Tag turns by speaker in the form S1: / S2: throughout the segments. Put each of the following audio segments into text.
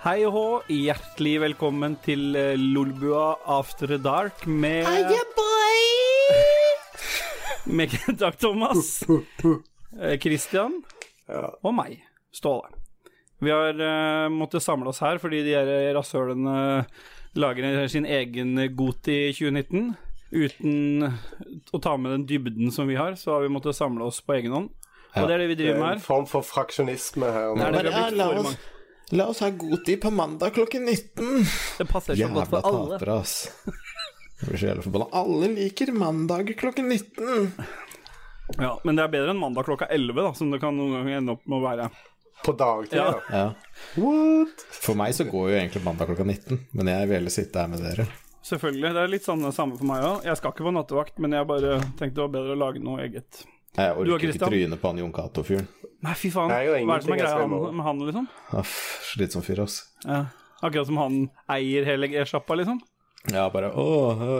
S1: Hei og hå, hjertelig velkommen til eh, Lolbua After Dark med Med Dag Thomas, eh, Christian og meg, Ståle. Vi har uh, måttet samle oss her fordi de her rasshølene lager sin egen Goti 2019. Uten å ta med den dybden som vi har, så har vi måttet samle oss på egen hånd. Og det er det vi
S2: Det
S1: driver
S2: er
S1: med
S2: en form for fraksjonisme her
S1: Det er det vi har blitt for mange.
S3: La oss ha god tid på mandag klokken 19.
S1: Det passer så godt for alle.
S3: tapere, ass. Jeg blir så jævla forbanna. Alle liker mandag klokken 19.
S1: Ja, men det er bedre enn mandag klokka 11, da, som det kan noen ganger ende opp med å være.
S2: På dagtid,
S1: Ja.
S2: ja.
S3: Ja.
S2: What?
S3: For meg så går jo egentlig mandag klokka 19, men jeg vil heller sitte her med dere.
S1: Selvfølgelig. Det er litt sånn det samme for meg òg. Jeg skal ikke på nattevakt, men jeg bare tenkte det var bedre å lage noe eget.
S3: Jeg orker ikke
S1: Christian?
S3: tryne på han Jon Cato-fyren.
S1: Nei, fy faen.
S2: Nei,
S1: Hva er det som er greia med han, liksom?
S3: Aff, Slitsom fyr, ass.
S1: Ja. Akkurat som han eier hele G-sjappa, liksom?
S3: Ja, bare Å,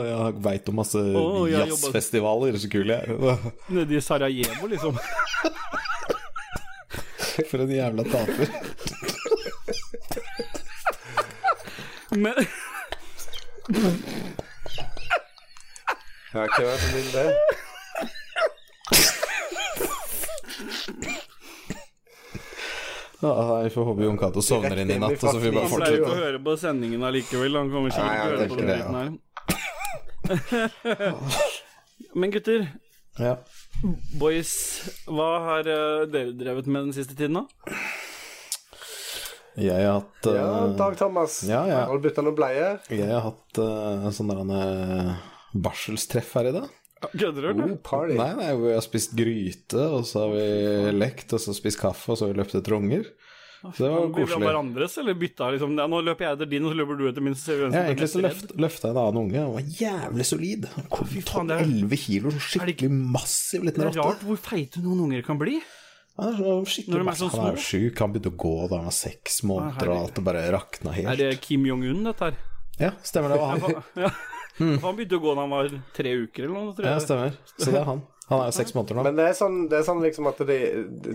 S3: jeg veit om masse
S1: jeg har
S3: jazzfestivaler, så kul jeg er.
S1: Nede i Sarajevo, liksom.
S3: For en jævla taper.
S1: Men
S2: Ja, hvem er det som vil det?
S3: Ja, jeg får håpe Jon Cato sovner inn i natt, og så får vi bare
S1: han pleier ikke å høre på sendingen allikevel. Han kommer sikkert ikke til å høre på den her. Men gutter,
S3: Ja.
S1: boys, hva har eh, dere drevet med den siste tiden, da?
S3: Jeg har hatt
S2: Ja,
S3: eh,
S2: Dag Thomas.
S3: Ja, ja.
S2: Har du bytta noen bleier?
S3: Jeg har hatt uh, sånn der barselstreff her i dag.
S1: Kødder du?
S2: Oh, party.
S3: Nei, nei, vi har spist gryte, og så har vi lekt, og så spist kaffe, og så har vi løpt etter unger. Så det var koselig.
S1: hverandres, eller bytta liksom ja, Nå løper jeg etter din, og så løper du etter min. Så vi
S3: Ja, egentlig så løft, løfta jeg en annen unge, han var jævlig solid. Han kom
S1: er-
S3: 11 kilo, så skikkelig massiv liten
S1: rotte. Det er rart hvor feite noen unger kan bli.
S3: Han er så skikkelig
S1: er
S3: massiv. Han er jo sjuk, han begynte å gå da han var seks måneder, og alt det bare rakna helt.
S1: Er det Kim Jong-un, dette her?
S3: Ja, stemmer det, var han.
S1: Ja. Han begynte å gå da han var tre uker eller noe, tror
S3: Ja,
S1: jeg.
S3: stemmer. Så det er han. Han er jo seks måneder nå.
S2: Men det er sånn, det er sånn liksom at det,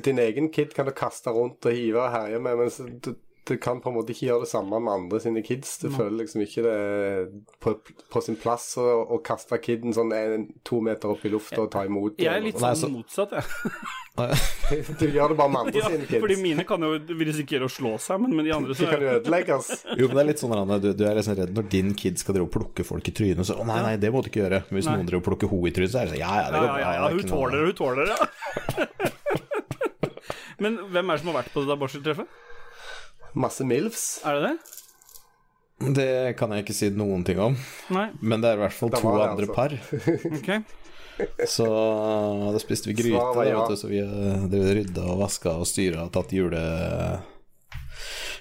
S2: din egen kid kan du kaste rundt og hive og herje med, mens du, kan på en måte ikke gjøre det samme med andre sine kids. Du føler liksom ikke det er på, på sin plass å, å kaste kiden sånn en, to meter opp i lufta og ta imot.
S1: Jeg er litt
S3: Nei,
S1: sånn
S3: så-
S1: motsatt, jeg.
S2: Du gjør det bare med andre
S1: Ja,
S2: sine kids.
S1: fordi mine kan jo risikere å slå seg, men med de andre
S2: De
S1: så
S2: kan jo ødelegges.
S3: Jo, men det er litt sånn Anne, du, du er liksom redd når din kid skal drive og plukke folk i trynet. Så å nei, nei, det må du ikke gjøre. Men hvis
S1: Nei.
S3: noen driver og plukker ho i trynet, så er det sånn ja, ja, det går
S1: ja,
S3: bra.
S1: ja, ja,
S3: ja,
S1: hun tåler det, hun tåler det, ja. Men hvem er det som har vært på det der barseltreffet?
S2: Masse milfs.
S1: Er det det?
S3: Det kan jeg ikke si noen ting om.
S1: Nei?
S3: Men det er i hvert fall to
S2: det,
S3: andre
S2: altså.
S3: par.
S1: Ok.
S3: Så da spiste vi gryte,
S2: ja.
S3: vet du, så vi og rydda og vaska og styra og tatt jule...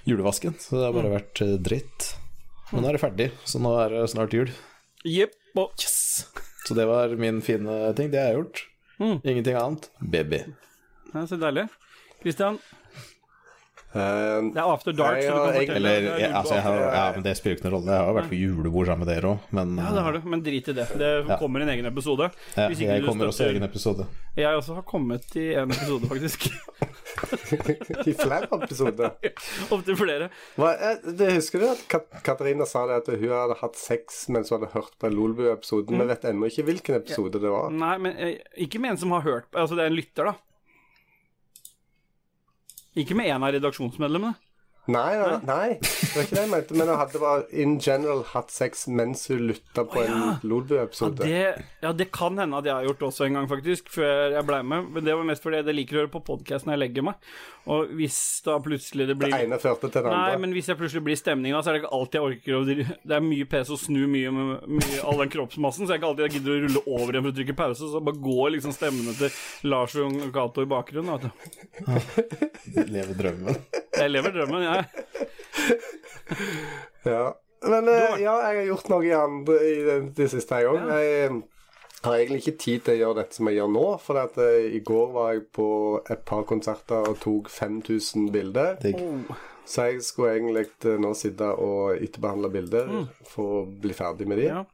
S3: julevasken. Så det har bare vært eh, dritt. Men nå er det ferdig, så nå er det snart jul.
S1: Yep.
S3: Yes! Så det var min fine ting. Det har jeg gjort.
S1: Mm.
S3: Ingenting annet. Baby.
S1: Ja, så deilig. Christian,
S2: Eh,
S1: det er after dark,
S2: Nei,
S1: så du kan fortelle.
S3: Eller,
S1: er
S3: jeg, altså, jeg har, ja, men det spiller ikke noen rolle. Jeg har vært på julebord sammen med dere òg, men
S1: Ja, det har du, men drit i det. Det
S3: Ja.
S1: kommer en egen episode.
S3: ja,
S1: Hvis ikke
S3: jeg
S1: du
S3: kommer også i egen episode.
S1: Jeg også har kommet i en episode, faktisk.
S2: I flere episoder.
S1: Opptil flere.
S2: Hva, eh, det husker du at Kat Katarina sa det at hun hadde hatt sex mens hun hadde hørt på Lolbu-episoden? Vi vet ennå ikke hvilken episode det var.
S1: Nei, men eh, ikke med en som har hørt på Altså, det er en lytter, da. Ikke med en av redaksjonsmedlemmene.
S2: Nei, nei, nei, det var ikke det jeg mente. Men hun hadde bare in general hatt sex mens hun lytta på en
S1: Ja,
S2: Lolbu-episode.
S1: Ja, ja, det kan hende at jeg har gjort det også en gang, faktisk, før jeg ble med. Men det var mest fordi jeg liker å høre på podkast når jeg legger meg. Og hvis da plutselig det blir Det
S2: ene førte til det
S1: Nei, men hvis jeg plutselig blir stemning, da, så er det ikke alltid jeg orker å Det er mye pes å snu mye med mye, all den kroppsmassen, så jeg ikke alltid jeg gidder å rulle over igjen for å trykke pause. Så bare går liksom stemmene til Lars og Cato i bakgrunnen. Vet du.
S3: Leve drømmen.
S1: Jeg lever drømmen, jeg.
S2: Ja. Men eh, ja, jeg har gjort noe i andre i det, det siste, jeg òg. Jeg eh, har egentlig ikke tid til å gjøre dette som jeg gjør nå. For at, eh, i går var jeg på et par konserter og tok 5000 bilder.
S3: Digg.
S2: Så jeg skulle egentlig nå sitte og etterbehandle bilder for å bli ferdig med de.
S1: Ja.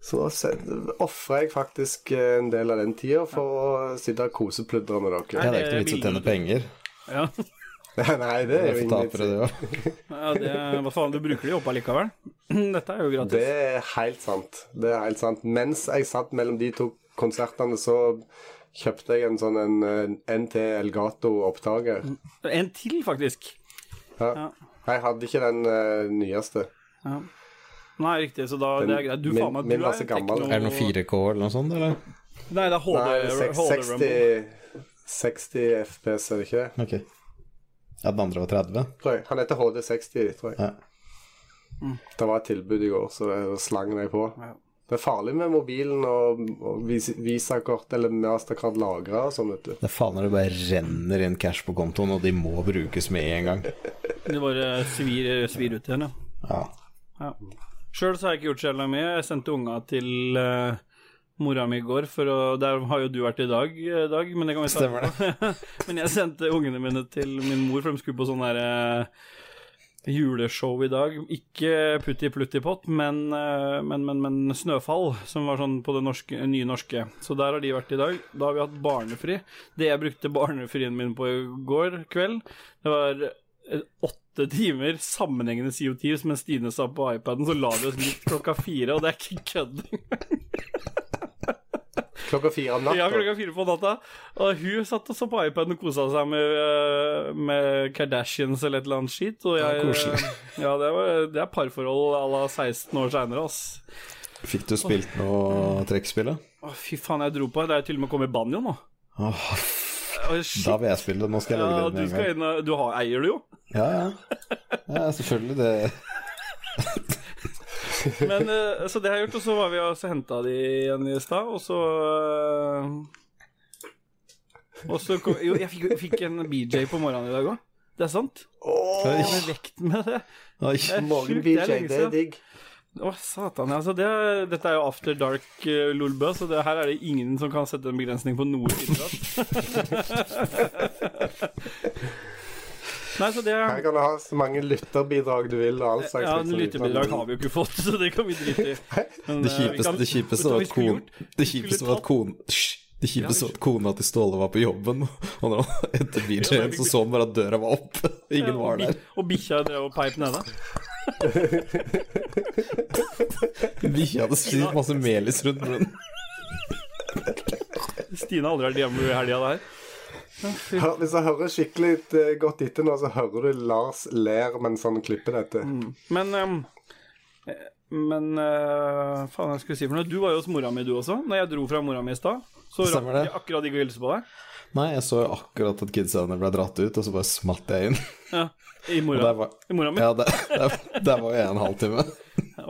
S2: Så da ofrer jeg faktisk en del av den tida for å sitte og kosepludre med dere.
S3: Ja, det er ikke noe vits å tjene penger.
S1: Ja.
S2: Nei, det er jo
S3: er tapere, det
S2: vits
S3: òg.
S1: Ja, det, hva faen, du bruker de opp allikevel. Dette er jo gratis.
S2: Det er helt sant. Det er helt sant. Mens jeg satt mellom de to konsertene, så kjøpte jeg en sånn en, en NT Elgato-opptaker.
S1: En til, faktisk.
S2: Ja.
S1: Ja.
S2: Jeg hadde ikke den uh, nyeste.
S1: Ja. Nei, riktig, så da
S2: Den-
S1: det er greit. Du,
S2: min-
S1: faen meg, du er
S2: gammel.
S1: tekno-
S3: Er det noe 4K eller noe sånt, eller?
S1: Nei, det er HD,
S2: Nei,
S1: HD
S2: seks-
S1: Rumble.
S2: 60, 60 FPS, er det ikke det?
S3: Ok. Ja, den andre var 30?
S2: Tror jeg. Han heter HD60, tror jeg.
S3: Ja.
S2: Det var et tilbud i går, så jeg slang meg på.
S1: Ja.
S2: Det er farlig med mobilen og, og vis- Visakort eller Mastercard lagra og sånn, vet du.
S3: Det er faen når det bare renner inn cash på kontoen, og de må brukes med en gang.
S1: Det bare svir, svir ut igjen, ja.
S3: Ja.
S1: ja. Sjøl så har jeg ikke gjort så jævla mye. Jeg sendte unga til eh, mora mi i går, for å, der har jo du vært i dag, eh, Dag. Men det kan vi ta
S3: Stemmer
S1: det. men jeg sendte ungene mine til min mor, for de skulle på sånn derre juleshow i dag. Ikke Putti Plutti Pott, men, eh, men, men, men Snøfall, som var sånn på det norske, nye norske. Så der har de vært i dag. Da har vi hatt barnefri. Det jeg brukte barnefrien min på i går kveld, det var eh, åtte timer sammenhengende CO2 mens Stine sa på iPaden, så la vi oss litt klokka fire, og det er ikke kødd.
S2: Klokka fire om natta.
S1: Ja, klokka fire på natta. Og hun satt og så på iPaden og kosa seg med, eh, med Kardashians eller et eller annet skit. Og jeg,
S3: det koselig.
S1: ja, det, var, det er parforhold à la 16 år seinere, ass.
S3: Fikk du spilt noe trekkspill, da?
S1: Fy faen, jeg dro på. Det er til og med kommet banjo nå.
S3: Åh,
S1: Å,
S3: da vil jeg spille det. Nå skal jeg
S1: Ja,
S3: legge det
S1: du
S3: med en
S1: skal inn Du har, eier det jo.
S3: Ja, ja. Ja, selvfølgelig. Det
S1: Men, eh, så det har jeg gjort, og så var vi og henta de igjen i stad, og så eh, Og så kom, Jo, jeg fikk, jeg fikk en BJ på morgenen i dag òg. Det er sant.
S2: Jeg
S1: Med vekt med det.
S3: Oi.
S1: Det er det er
S2: digg.
S1: Å, satan. Altså, det, dette er jo after dark uh, lolbø, så det, her er det ingen som kan sette en begrensning på noe idrett. Nei, så det
S2: Her kan du ha så mange lytterbidrag du vil. og all slags
S1: Ja,
S2: liksom,
S1: lytterbidrag har vi jo ikke fått, så det kan vi drite i. Men,
S3: Det
S1: eh,
S3: kjipeste,
S1: kan-
S3: det var at
S1: skulle
S3: det kjipeste var at kon, det kjipeste var at kona til Ståle var på jobben, og når han etter BJ-en, så så han bare at døra var oppe. Ingen var der.
S1: Og bikkja drev og peip nede.
S3: Bikkja hadde spist masse melis rundt munnen.
S1: Stine har aldri vært hjemme i helga der.
S2: Hør, hvis jeg hører skikkelig eh, godt etter nå, så hører du Lars ler mens han klipper dette.
S1: Men ehm, eh, Men uh, faen, jeg skulle si for noe. Du var jo hos mora mi, du også. Når jeg dro fra mora mi i stad, så rakk jeg akkurat ikke å hilse på deg.
S3: Nei, jeg så akkurat at kidsene ble dratt ut, og så bare smalt jeg inn.
S1: Ja, I mora,
S3: var,
S1: i mora mi.
S3: ja, der, der, der var jeg en halvtime.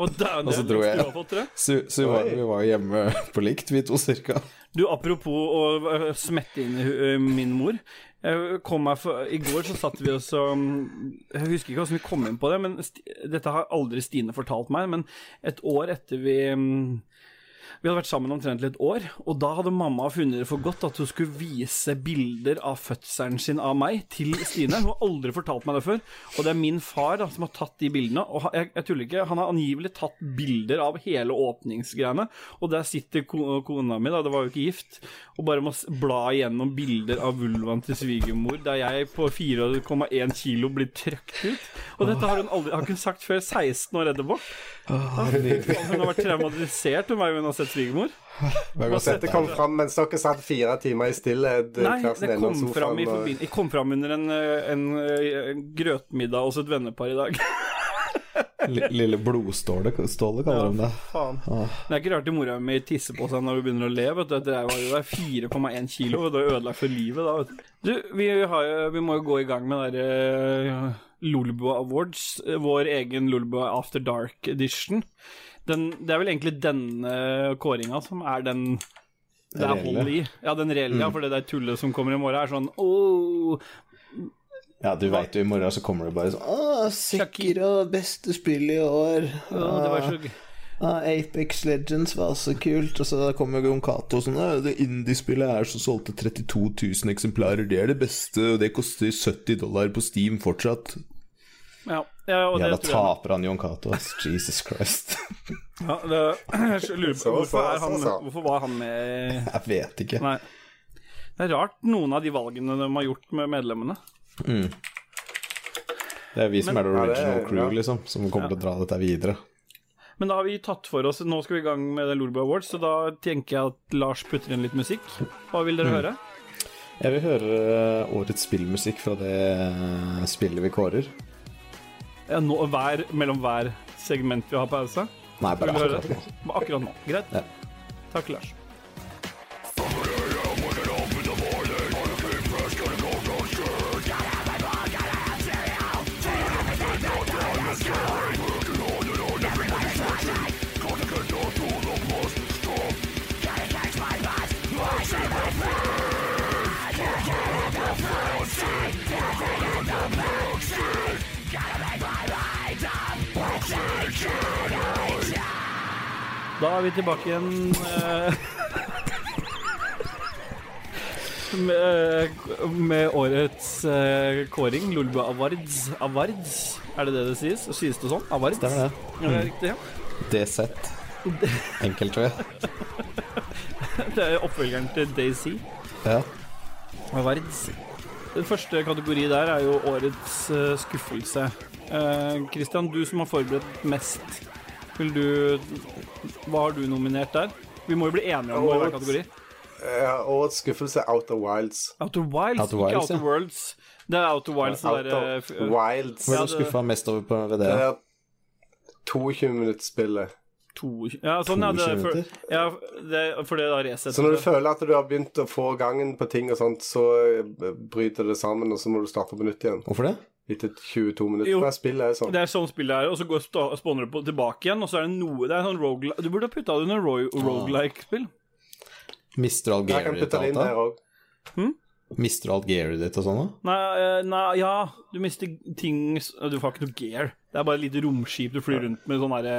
S1: Og
S3: dæven, så dro jeg.
S1: Du, har fått det.
S3: Så, så vi, var, vi var hjemme på likt, vi to cirka.
S1: du, apropos å øh, smette inn øh, min mor. Jeg kom meg for, I går så satt vi oss og Jeg husker ikke hvordan vi kom inn på det, men dette har aldri Stine fortalt meg. Men et år etter vi mm, Vi hadde vært sammen omtrent et år, og da hadde mamma funnet det for godt at hun skulle vise bilder av fødselen sin av meg til Stine. Hun har aldri fortalt meg det før, og det er min far da, som har tatt de bildene. Og jeg, jeg tuller ikke, han har angivelig tatt bilder av hele åpningsgreiene, og der sitter kona mi, da, det var jo ikke gift, og bare må bla igjennom bilder av vulvaen til svigermor, der jeg på 4,1 kilo blir trøkt ut. Og dette har hun aldri har hun sagt før 16 år etterpå. Hun har vært traumatisert hun var jo hun har sett svigermor.
S2: Dette kom fram mens dere satt fire timer i stillhet. eh,
S1: Nei, det kom fram, i
S2: og-
S1: forbindelse- kom fram under en, en, en, eh, grøtmiddag hos et vennepar i dag.
S3: Lille blodståle, Ståle kaller de det.
S1: Faen. Det er ikke rart mora mi tisser på seg når hun begynner å le. Vet du. Det var jo der 4,1 kilo, og det er ødelagt for livet da. Vet du. Du, vi, har, vi må jo gå i gang med der uh, Lolbua Awards, eh, vår egen Lolbua After Dark Edition. Den, det er vel egentlig denne kåringa som er den det er hold i. Ja, den reelle, ja, for det der tullet som kommer i morgen, er sånn åh,
S3: Ja, du veit jo, i morgen så kommer det bare sånn Å, Sekiro, beste spill i år.
S1: Ja, det var så.
S3: Ah, Apex Legends var så kult. Og så kommer Jon Cato sånn Det indiespillet her som solgte 32 000 eksemplarer, det er det beste, og det koster 70 dollar på Steam fortsatt.
S1: Ja, ja, og
S3: Jævla
S1: det
S3: taper han Jon Cato. Jesus Christ.
S1: Ja, det, jeg lurer på hvorfor, er han, hvorfor var han med
S3: Jeg vet ikke.
S1: Nei. Det er rart noen av de valgene de har gjort med medlemmene.
S3: Mm. Det er vi som
S1: Men-
S3: er det
S2: Ja, er-
S3: original crew,
S2: ja.
S3: liksom, som kommer til å dra dette videre.
S1: Men da har vi tatt for oss Nå skal vi i gang med Lolbua Awards, så da tenker jeg at Lars putter inn litt musikk. Hva vil dere
S3: Mm.
S1: høre?
S3: Jeg vil høre eh, årets spillmusikk fra det eh, spillet vi kårer.
S1: Ja, nå, hver, mellom hver segment vi har pause?
S3: Nei, bare akkurat nå.
S1: Akkurat nå. Greit.
S3: Ja.
S1: Takk, Lars. Da er vi tilbake igjen eh, med, med årets eh, kåring, Lulba Awards. Awards, er det det det sies? Sies det sånn? Awards?
S3: Stemmer det.
S1: Ja, det er riktig. Ja.
S3: DZ. Enkelt, tror jeg.
S1: Det er oppfølgeren til Daisy.
S3: Ja.
S1: Awards. Den første kategori der er jo årets eh, skuffelse. Kristian, Christian, du som har forberedt mest, vil du Hva har du nominert der? Vi må jo bli enige om hver kategori.
S2: Ja, årets skuffelse er Outer Wilds.
S1: Outer Wilds,
S3: Outer
S1: ikke
S3: Wilds,
S1: Outer
S3: ja.
S1: Worlds. Det er Outer Wilds, det derre
S2: Wilds.
S3: Hva er du
S1: det-
S3: skuffa mest over på ved
S2: Det
S3: det?
S2: er 22-minuttsspillet.
S1: Ja, sånn, ja. Det, for, ja det, for det da resetter
S2: Så når du føler at du har begynt å få gangen på ting og sånt, så eh, bryter det sammen, og så må du starte på nytt igjen.
S3: Hvorfor det?
S2: Etter 22 minutter.
S1: Jo.
S2: Spillet er sånn.
S1: Det er sånn spillet er, og så går spawner du på, tilbake igjen, og så er det noe Det er sånn rogue, Du burde ha putta det under ro- roguelike-spill.
S3: Mister Algeria-data?
S2: òg.
S3: Mister alt gearet ditt og sånn da?
S1: Nei, eh, nei, ja Du mister ting Du får ikke noe gear. Det er bare et lite romskip du flyr rundt med sånn derre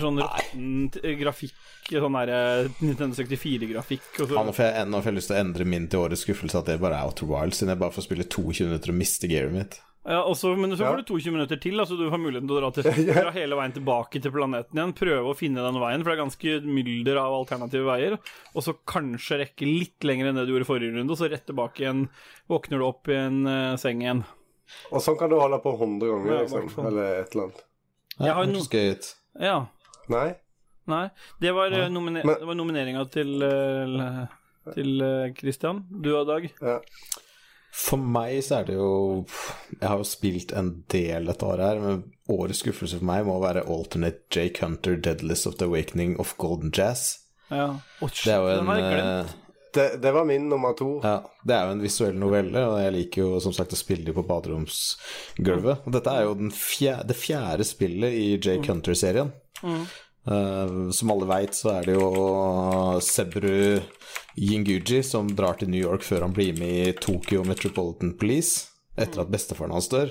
S1: Sånn råtten grafikk, sånn derre Nintendo 64-grafikk og
S3: Ja, nå får jeg, nå får jeg lyst til å endre min til årets skuffelse, at det bare er Outer Wild, siden jeg bare får spille 22 minutter og miste gearet mitt.
S1: ja, også, Men så får du 22 minutter til, altså du har muligheten til å dra, til, dra hele veien tilbake til planeten igjen. Prøve å finne den veien, for det er ganske mylder av alternative veier. Og så kanskje rekke litt lenger enn det du gjorde i forrige runde, og så rett tilbake igjen. Våkner du opp i en uh, seng igjen.
S2: Og sånn kan du holde på 100 ganger, liksom.
S1: Ja.
S2: Eller et eller annet.
S1: Jeg har
S3: noe.
S1: Ja.
S2: Nei?
S1: Nei. Det var, eh, nomine
S2: Men-
S1: var nomineringa til eh, til eh, Christian. Du og Dag.
S2: Ja.
S3: For meg så er det jo Jeg har jo spilt en del dette året her, men årets skuffelse for meg må være Alternate Jake Hunter, Deadlist of the Awakening of Golden Jazz.
S1: Ja. Shit,
S3: Det er jo
S1: den
S3: en
S2: Det, det var min nummer to.
S3: Ja, det er jo en visuell novelle, og jeg liker jo som sagt å spille på baderomsgulvet. Og dette er jo den fjerde, det fjerde spillet i Jake Hunter-serien. Eh, som alle veit, så er det jo Sebru Yinguji som drar til New York før han blir med i Tokyo Metropolitan Police, etter at bestefaren hans dør.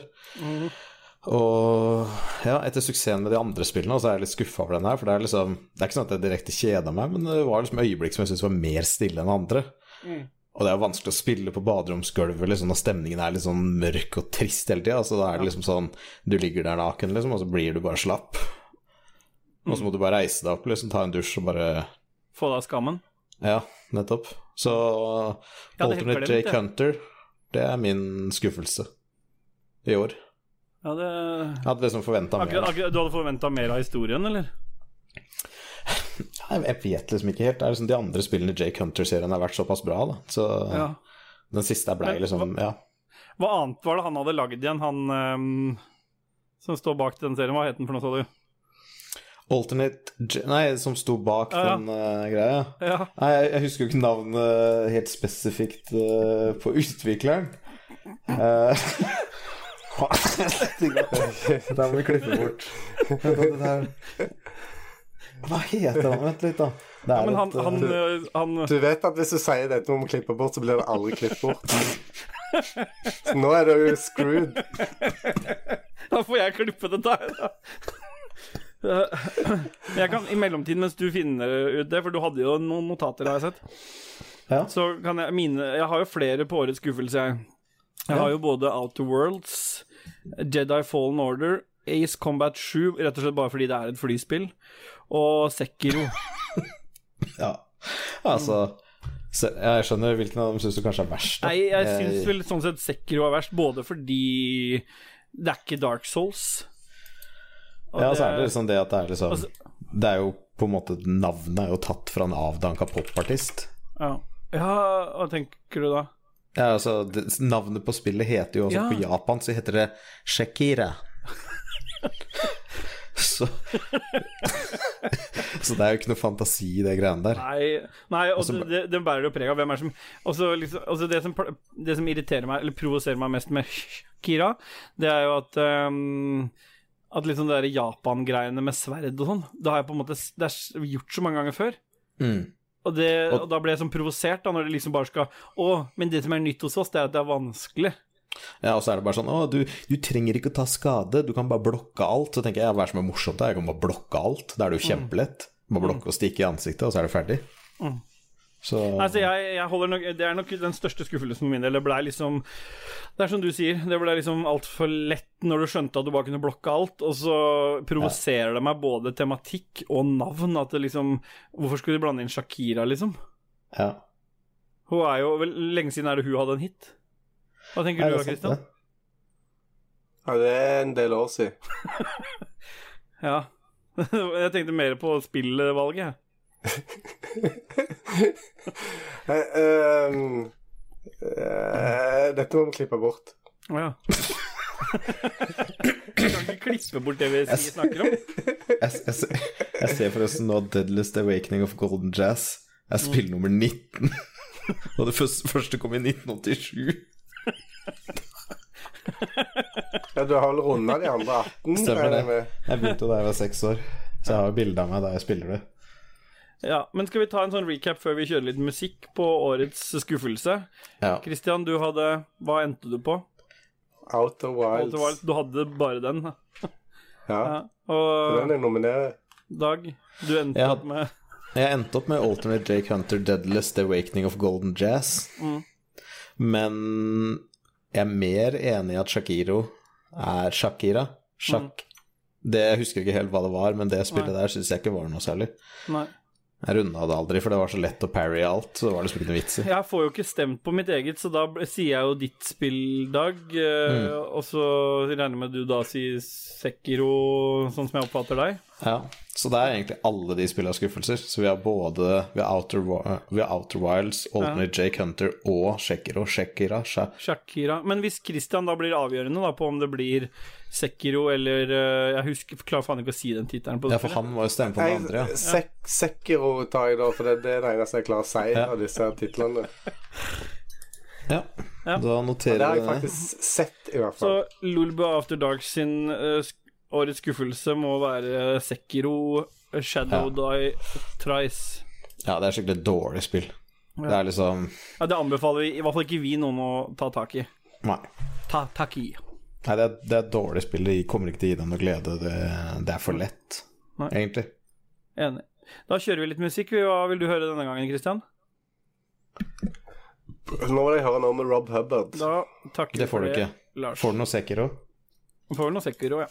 S3: Og ja, etter suksessen med de andre spillene, så er jeg litt skuffa over den her. For det er liksom Det er ikke sånn at jeg direkte kjeda meg, men det var liksom øyeblikk som jeg syntes var mer stille enn andre. Og det er jo vanskelig å spille på baderomsgulvet liksom, når stemningen er litt sånn mørk og trist hele tida. Så da er det liksom sånn Du ligger der naken, liksom, og så blir du bare slapp. Og så må du bare reise deg opp, liksom, ta en dusj og bare
S1: Få deg av skammen.
S3: Ja, nettopp. Så
S1: Ja, er
S3: Alternate Jake. Hunter, det er min skuffelse i år.
S1: Ja, det
S3: hadde liksom forventa mer.
S1: akkurat, Du hadde forventa mer av historien, eller?
S3: Jeg vet liksom ikke helt. Det er liksom De andre spillene i Jake Hunter-serien har vært såpass bra, da. Så
S1: Ja.
S3: den siste blei liksom Ja.
S1: Hva annet var det han hadde lagd igjen, han um, som står bak den serien? Hva het den for noe, sa du?
S3: Alternate Nei, som sto bak
S1: Ja, ja.
S3: den uh, greia.
S1: Ja.
S3: Nei, jeg, jeg husker jo ikke navnet helt spesifikt uh, på utvikleren. Uh, det må vi klippe bort. Hva heter han? Vent litt, da. Det
S1: ja men han,
S3: et, eh,
S1: han, du, han
S2: Du vet at hvis du sier dette må å klippe bort, så blir det aldri klippet bort. Så nå er det jo screwed.
S1: Da får jeg klippe det der, da. Eh, Jeg kan, I mellomtiden, mens du finner ut det, for du hadde jo noen notater, har jeg sett,
S3: Ja.
S1: så kan jeg mine Jeg har jo flere på årets skuffelse, jeg. Jeg har jo både Outer Worlds, Jedi Fallen Order, Ace Combat 7, rett og slett bare fordi det er et flyspill, og Sekiro.
S3: ja. Altså Jeg skjønner hvilken av dem syns du kanskje er verst. da.
S1: Nei, jeg syns vel sånn sett Sekiro er verst, både fordi Det er ikke Dark Souls.
S3: Ja, så er det liksom det at det er liksom altså, Det er jo på en måte Navnet er jo tatt fra en avdanka popartist.
S1: Ja. ja, hva tenker du da?
S3: Ja, altså, det, Navnet på spillet heter jo også ja. På Japan så heter det Shekira. så Så det er jo ikke noe fantasi i det greiene der.
S1: Nei, nei og også, det, det, bærer jo preg av hvem er som også, liksom, også det, som, det som irriterer meg, eller provoserer meg mest med Shakira det er jo at um, at liksom det Japan-greiene med sverd og sånn, det har jeg på en måte Det er gjort så mange ganger før.
S3: Mm.
S1: Og, det, og, da ble jeg sånn provosert, da, når det liksom bare skal Å, men det som er nytt hos oss, det er at det er vanskelig.
S3: Ja, og så er det bare sånn Å, du, du trenger ikke å ta skade, du kan bare blokke alt. Så tenker jeg, hva er det som er morsomt her? Jeg kan bare blokke alt. Da er det jo mm. kjempelett. Bare blokke og stikke i ansiktet, og så er det ferdig.
S1: Mm. Så... Altså, jeg, jeg nok, det er nok den største skuffelsen for min del. Det blei liksom Det er som du sier, det blei liksom altfor lett når du skjønte at du bare kunne blokke alt, og så provoserer ja. det meg både tematikk og navn. At det liksom Hvorfor skulle de blande inn Shakira, liksom?
S3: Ja.
S1: Hun er jo vel Lenge siden er det hun hadde en hit. Hva tenker du da, Christian?
S2: Ja, det er en del år siden.
S1: ja. jeg tenkte mer på spillvalget, jeg.
S2: Uh, uh, dette må vi klippe bort.
S1: Å oh, ja. Du kan ikke klippe bort det vi snakker om.
S3: Jeg, jeg, jeg ser forresten nå Deadless Awakening of Golden Jazz Jeg spiller nummer 19. Og det første, første kom i 1987.
S2: Ja, du har vel runda de andre 18?
S3: Stemmer det. Jeg begynte da jeg var seks år, så jeg har bilde av meg da jeg spiller det.
S1: Ja, Men skal vi ta en sånn recap før vi kjører litt musikk på årets skuffelse?
S3: Ja.
S1: Christian, du hadde Hva endte du på?
S2: Outer Wilds. Outer Wilds.
S1: Du hadde bare den?
S2: ja. ja. Og den er nominerer.
S1: Dag, du endte
S3: jeg,
S1: opp med
S3: Jeg endte opp med Ultimate Jake Hunter Deadless The Awakening of Golden Jazz.
S1: Mm.
S3: Men jeg er mer enig i at Shakiro er Shakira. Shak. Mm. Det, jeg husker ikke helt hva det var, men det spillet Nei. der syns jeg ikke var noe særlig.
S1: Nei.
S3: Jeg runda det aldri, for det var så lett å parry alt. Så det var liksom ikke vits i.
S1: Jeg får jo ikke stemt på mitt eget, så da sier jeg jo ditt spill, Dag. Eh, mm. Og så regner jeg med du da sier Sekiro, sånn som jeg oppfatter deg.
S3: Ja, så det er egentlig alle de spillene skuffelser. Så vi har både vi har Outer, vi har Outer Wilds, Alternate ja. Jake Hunter og Shekiro. Shekira.
S1: Shakira. Men hvis Christian da blir avgjørende da på om det blir Sekiro eller uh, Jeg husker, klarer faen ikke å si den tittelen.
S3: Ja, for han må jo stemme på den andre, ja.
S2: Sek Sekiro tar jeg da, for det, det er det eneste jeg klarer å si ja. av disse titlene.
S3: Ja. ja. Da noterer vi det.
S2: Det har jeg faktisk sett, i hvert fall.
S1: Så Lulba After Dark sin uh, årets skuffelse må være Sekiro Shadow ja. Die Trice.
S3: Ja, det er skikkelig dårlig spill. Det er liksom
S1: Ja, Det anbefaler vi i hvert fall ikke vi noen å ta tak i.
S3: Nei.
S1: Ta tak i.
S3: Nei, det er, det er dårlig spill. Det kommer ikke til å gi deg noe glede. Det, det er for lett, Nei. egentlig.
S1: Enig. Da kjører vi litt musikk. Hva vil du høre denne gangen, Christian?
S2: Nå vil jeg høre noe med Rob Hubbard.
S1: Da takker
S3: det får du ikke.
S1: Lars.
S3: Får du noe Sekiro?
S1: Får du noe Sekiro, ja.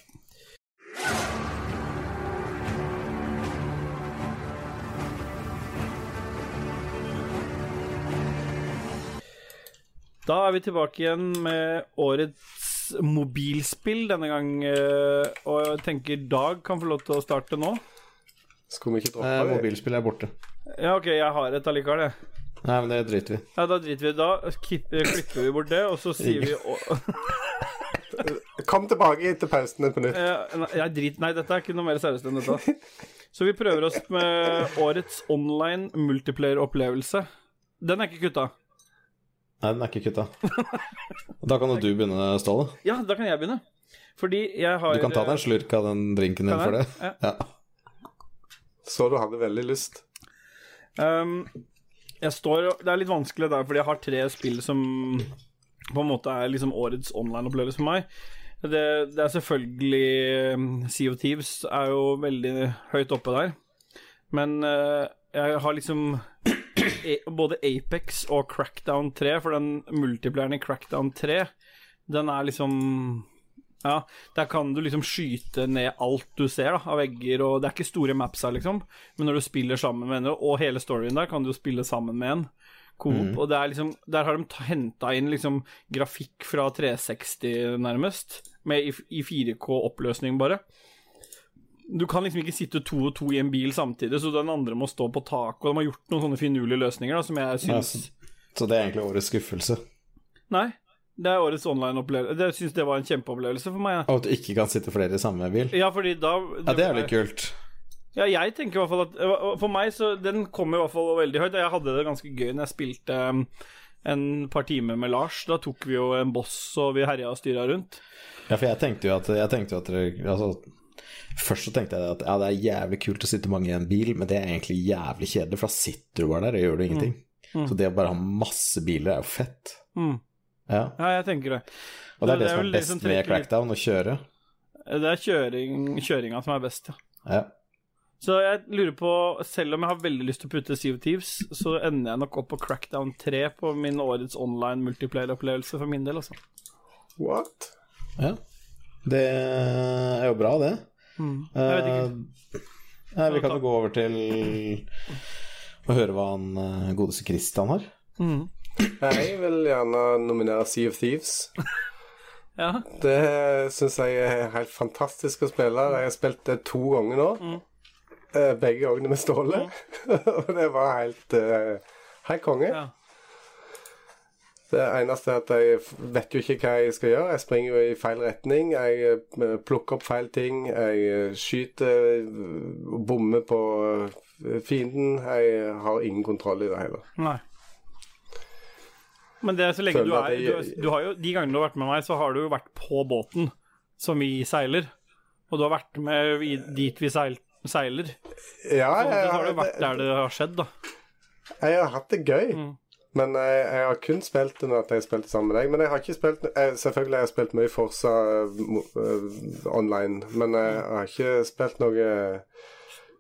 S1: Da er vi tilbake igjen med årets mobilspill denne gang. Eh, og jeg tenker Dag kan få lov til å starte nå.
S2: Skulle vi ikke droppe
S3: eh. Mobilspill er borte.
S1: Ja, ok, jeg har et allikevel, jeg.
S3: Nei, men det driter vi
S1: Ja, da driter vi. Da klipper vi bort det, og så sier vi
S2: Kom tilbake etter pausen på nytt.
S1: Jeg driter nei, dette er ikke noe mer seriøst enn dette. Så vi prøver oss med årets online multiplayer-opplevelse. Den er ikke kutta.
S3: Nei, den er ikke kutta. da kan jo du begynne, Ståle.
S1: Ja, da kan jeg begynne. Fordi jeg har
S3: Du kan ta deg en slurk av den drinken din for det. Ja. ja.
S2: Så du hadde veldig lyst.
S1: Um, jeg står Det er litt vanskelig der, fordi jeg har tre spill som på en måte er liksom årets online-opplevelse for meg. Det, det, er selvfølgelig um, Sea of Thieves er jo veldig høyt oppe der. Men uh, jeg har liksom både Apex og Crackdown 3, for den multiplayeren i Crackdown 3, den er liksom ja, der kan du liksom skyte ned alt du ser da, av vegger, og det er ikke store maps her, liksom. Men når du spiller sammen med venner, og hele storyen der, kan du spille sammen med en. Coop,
S3: Mm.
S1: og det liksom Der har de henta inn liksom grafikk fra 360, nærmest, med i, i 4K-oppløsning, bare. Du kan liksom ikke sitte to og to i en bil samtidig, så den andre må stå på taket, og de har gjort noen sånne finurlige løsninger da, som jeg syns
S3: Så det er egentlig årets skuffelse.
S1: Nei, det er årets online-opplevelse. Jeg syns det var en kjempeopplevelse for meg. Ja.
S3: Og at du ikke kan sitte flere i samme bil.
S1: Ja, fordi da
S3: Ja, det er litt kult.
S1: Ja, jeg tenker i hvert fall at For meg så Den kommer i hvert fall veldig høyt. Jeg hadde det ganske gøy når jeg spilte um, en par timer med Lars. Da tok vi jo en boss, og vi herja og styra rundt.
S3: Ja, for jeg tenkte jo at, jeg tenkte jo at dere altså, Først så tenkte jeg at ja, det er jævlig kult å sitte mange i en bil, men det er egentlig jævlig kjedelig, for da sitter du bare der og gjør du ingenting.
S1: Mm.
S3: Så det å bare ha masse biler er jo fett.
S1: Mm.
S3: Ja.
S1: Ja, jeg tenker det.
S3: Og det er det,
S1: Det er
S3: som er best
S1: liksom
S3: med crackdown, å kjøre.
S1: Det er kjøring, kjøringa som er best, ja.
S3: Ja.
S1: Så jeg lurer på, selv om jeg har veldig lyst til å putte Sea of Thieves, så ender jeg nok opp på Crackdown 3 på min årets online multiplayer-opplevelse for min del, altså.
S2: What?
S3: ja. Det er jo bra, det.
S1: Mm. Jeg vet ikke.
S3: Uh, Nei, vi kan jo gå over til å høre hva han eh, godeste Christian har.
S1: Mm.
S2: Jeg vil gjerne nominere Sea of Thieves.
S1: Ja.
S2: Det syns jeg er helt fantastisk å spille. Jeg har spilt det to ganger nå. Mm. Begge gangene med Ståle. Og det var helt uh, Helt konge.
S1: ja.
S2: Det eneste er at jeg vet jo ikke hva jeg skal gjøre. Jeg springer jo i feil retning. Jeg eh, plukker opp feil ting. Jeg eh, skyter eh, bommer på fienden. Jeg har ingen kontroll i det hele.
S1: Nei. Men det er så lenge
S2: Føler
S1: du er
S2: jeg-
S1: du, du har jo, De gangene du har vært med meg, så har du jo vært på båten som vi seiler. Og du har vært med dit vi seil, seiler.
S2: Ja,
S1: Så
S2: jeg,
S1: har du vært der det har skjedd, da.
S2: jeg har hatt det gøy.
S1: Mm.
S2: Men jeg, jeg har kun spilt den at jeg spilte sammen med deg. Men jeg har ikke spilt jeg, Selvfølgelig har jeg spilt mye Forsa uh, mo- eh, online, men jeg har ikke spilt noe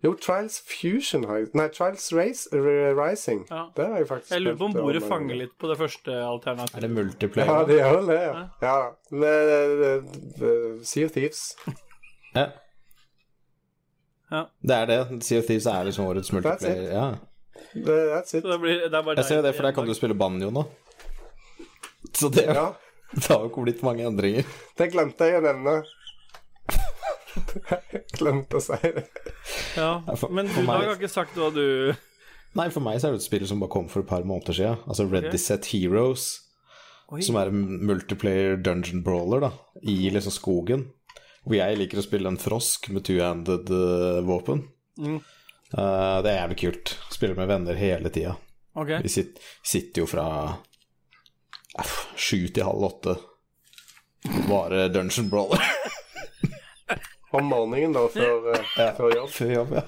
S2: Jo, Trials Fusion har jeg Nei, Trials Race, R Rising.
S1: Ja.
S2: Det har jeg faktisk spilt.
S1: Jeg lurer på om
S2: spilt
S1: bordet fanger litt på det første
S3: Er det multiplayer?
S2: Ja, det gjør det, ja. ja. Med, eh, eh, Sea of Thieves.
S3: Ja.
S1: Ja.
S3: Det er det. Sea of Thieves er liksom årets multiplayer. Ja.
S2: Det, that's it.
S1: Det, blir, det er bare
S3: Jeg ser jo det, for der kan du spille banjo nå. Så det,
S2: Ja,
S3: det har jo ikke blitt mange endringer.
S2: det glemte jeg å nevne. Glemte å si det.
S1: Ja.
S3: for-
S1: Men du
S3: meg-
S1: har ikke sagt hva du
S3: Nei, for meg så er det et spill som bare kom for et par måneder siden. Altså Ready Set Heroes,
S1: Oi.
S3: som er en multiplayer dungeon brawler, da, i liksom skogen. Hvor jeg liker å spille en frosk med two-handed uh, våpen.
S1: Mm.
S3: Eh, det er jævlig kult. Spiller med venner hele tida.
S1: Okay.
S3: Vi sit, sitter jo fra eh, sju til halv åtte. Bare dungeon brawler.
S2: Om morgenen, da, før, ja. før jobb.
S3: Før jobb, ja.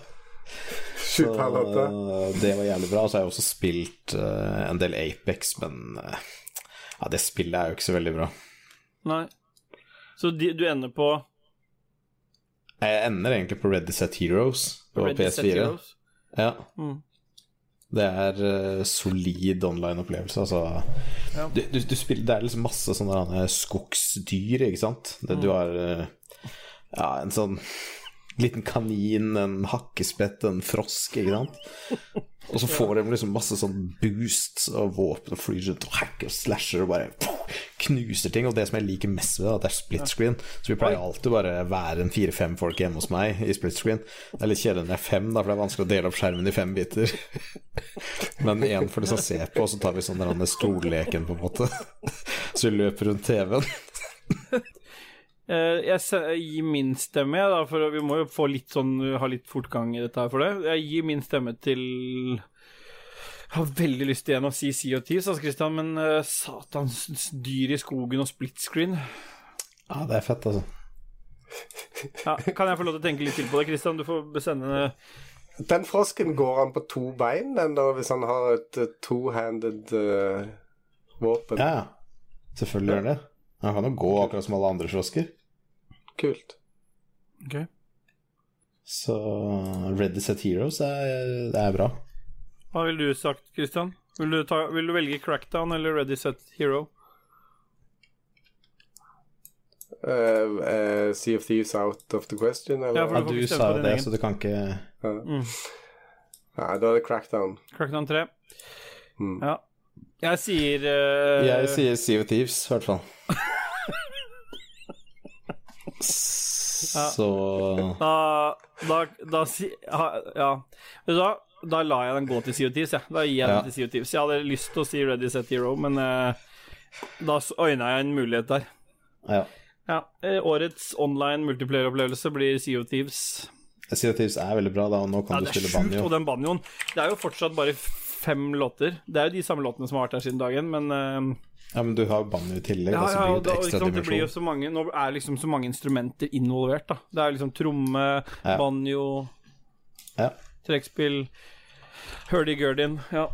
S3: Så det var jævlig bra. Så har jeg også spilt uh, en del Apex, men uh, ja, det spillet er jo ikke så veldig bra.
S1: Nei. Så de, du ender på
S3: Jeg ender egentlig på Ready Set Heroes på
S1: Ready
S3: PS4.
S1: Heroes?
S3: Ja.
S1: Mm.
S3: Det er uh, solid online-opplevelse, altså.
S1: Ja.
S3: Du, du, du spiller, det er liksom masse sånne skogsdyr, ikke sant. Det,
S1: Mm.
S3: Du har uh, ja, en sånn liten kanin, en hakkespett, en frosk, ikke sant. Og så får de liksom masse sånn boosts og våpen og flyr rundt og hacker og slasher og bare knuser ting. Og det som jeg liker mest ved det, er at det er split screen. Så vi pleier alltid bare være en fire-fem folk hjemme hos meg i split screen. Det er litt kjedelig når det er fem, da, for det er vanskelig å dele opp skjermen i fem biter. Men én får liksom se på, og så tar vi sånn den stolleken, på en måte. Så vi løper rundt TV-en.
S1: Eh, jeg gir min stemme, da, for vi må jo få litt sånn ha litt fortgang i dette her for det. Jeg gir min stemme til Jeg har veldig lyst igjen å si Sea of Thieves, altså, Christian, men uh, satans dyr i skogen og split screen
S3: Ja, det er fett, altså.
S1: ja, Kan jeg få lov til å tenke litt til på det, Christian? Du får besende
S2: Den frosken går han på to bein, den da, hvis han har et uh, two-handed uh, våpen.
S3: Ja, ja. Selvfølgelig gjør han det. Han kan jo gå akkurat som alle andre frosker.
S2: Kult.
S1: Ok.
S3: Så Ready Set Heroes er, det er bra.
S1: Hva ville du sagt, Christian? Vil du, ta, vil du velge Crackdown eller Ready Set Hero?
S2: Uh, uh, sea of Thieves out of the question, eller?
S1: Ja, for
S3: Ja,
S1: du
S3: sa jo det,
S1: egen.
S3: så du kan ikke.
S1: Mm.
S2: Nei, da er det crackdown.
S1: Crackdown 3.
S2: Mm.
S1: Ja. Jeg sier uh,
S3: Jeg sier Sea of Thieves, i hvert fall. Så
S1: Da Da, da si, Ja. Vet du hva? Da lar jeg den gå til Sea of Thieves, jeg. Ja. Da gir jeg
S3: Ja.
S1: den til Sea of Thieves. Jeg hadde lyst til å si Ready Set Hero, men eh, da øyna jeg en mulighet der.
S3: ja.
S1: Ja. eh, årets online multiplayer-opplevelse blir Sea of Thieves.
S3: Sea of Thieves er veldig bra, da, og nå kan
S1: Ja,
S3: du
S1: det er
S3: spille
S1: sjukt, og den banjoen Det er jo fortsatt bare fem låter. Det er jo de samme låtene som har vært her siden dagen, men eh,
S3: Ja, men du har banjo i tillegg,
S1: Ja, ja, og
S3: det
S1: da,
S3: ekstra
S1: sant, det blir jo så mange Nå er liksom så mange instrumenter involvert, da. Det er liksom tromme,
S3: Ja.
S1: banjo,
S3: Ja.
S1: trekkspill, hurdy-gurdin. Ja,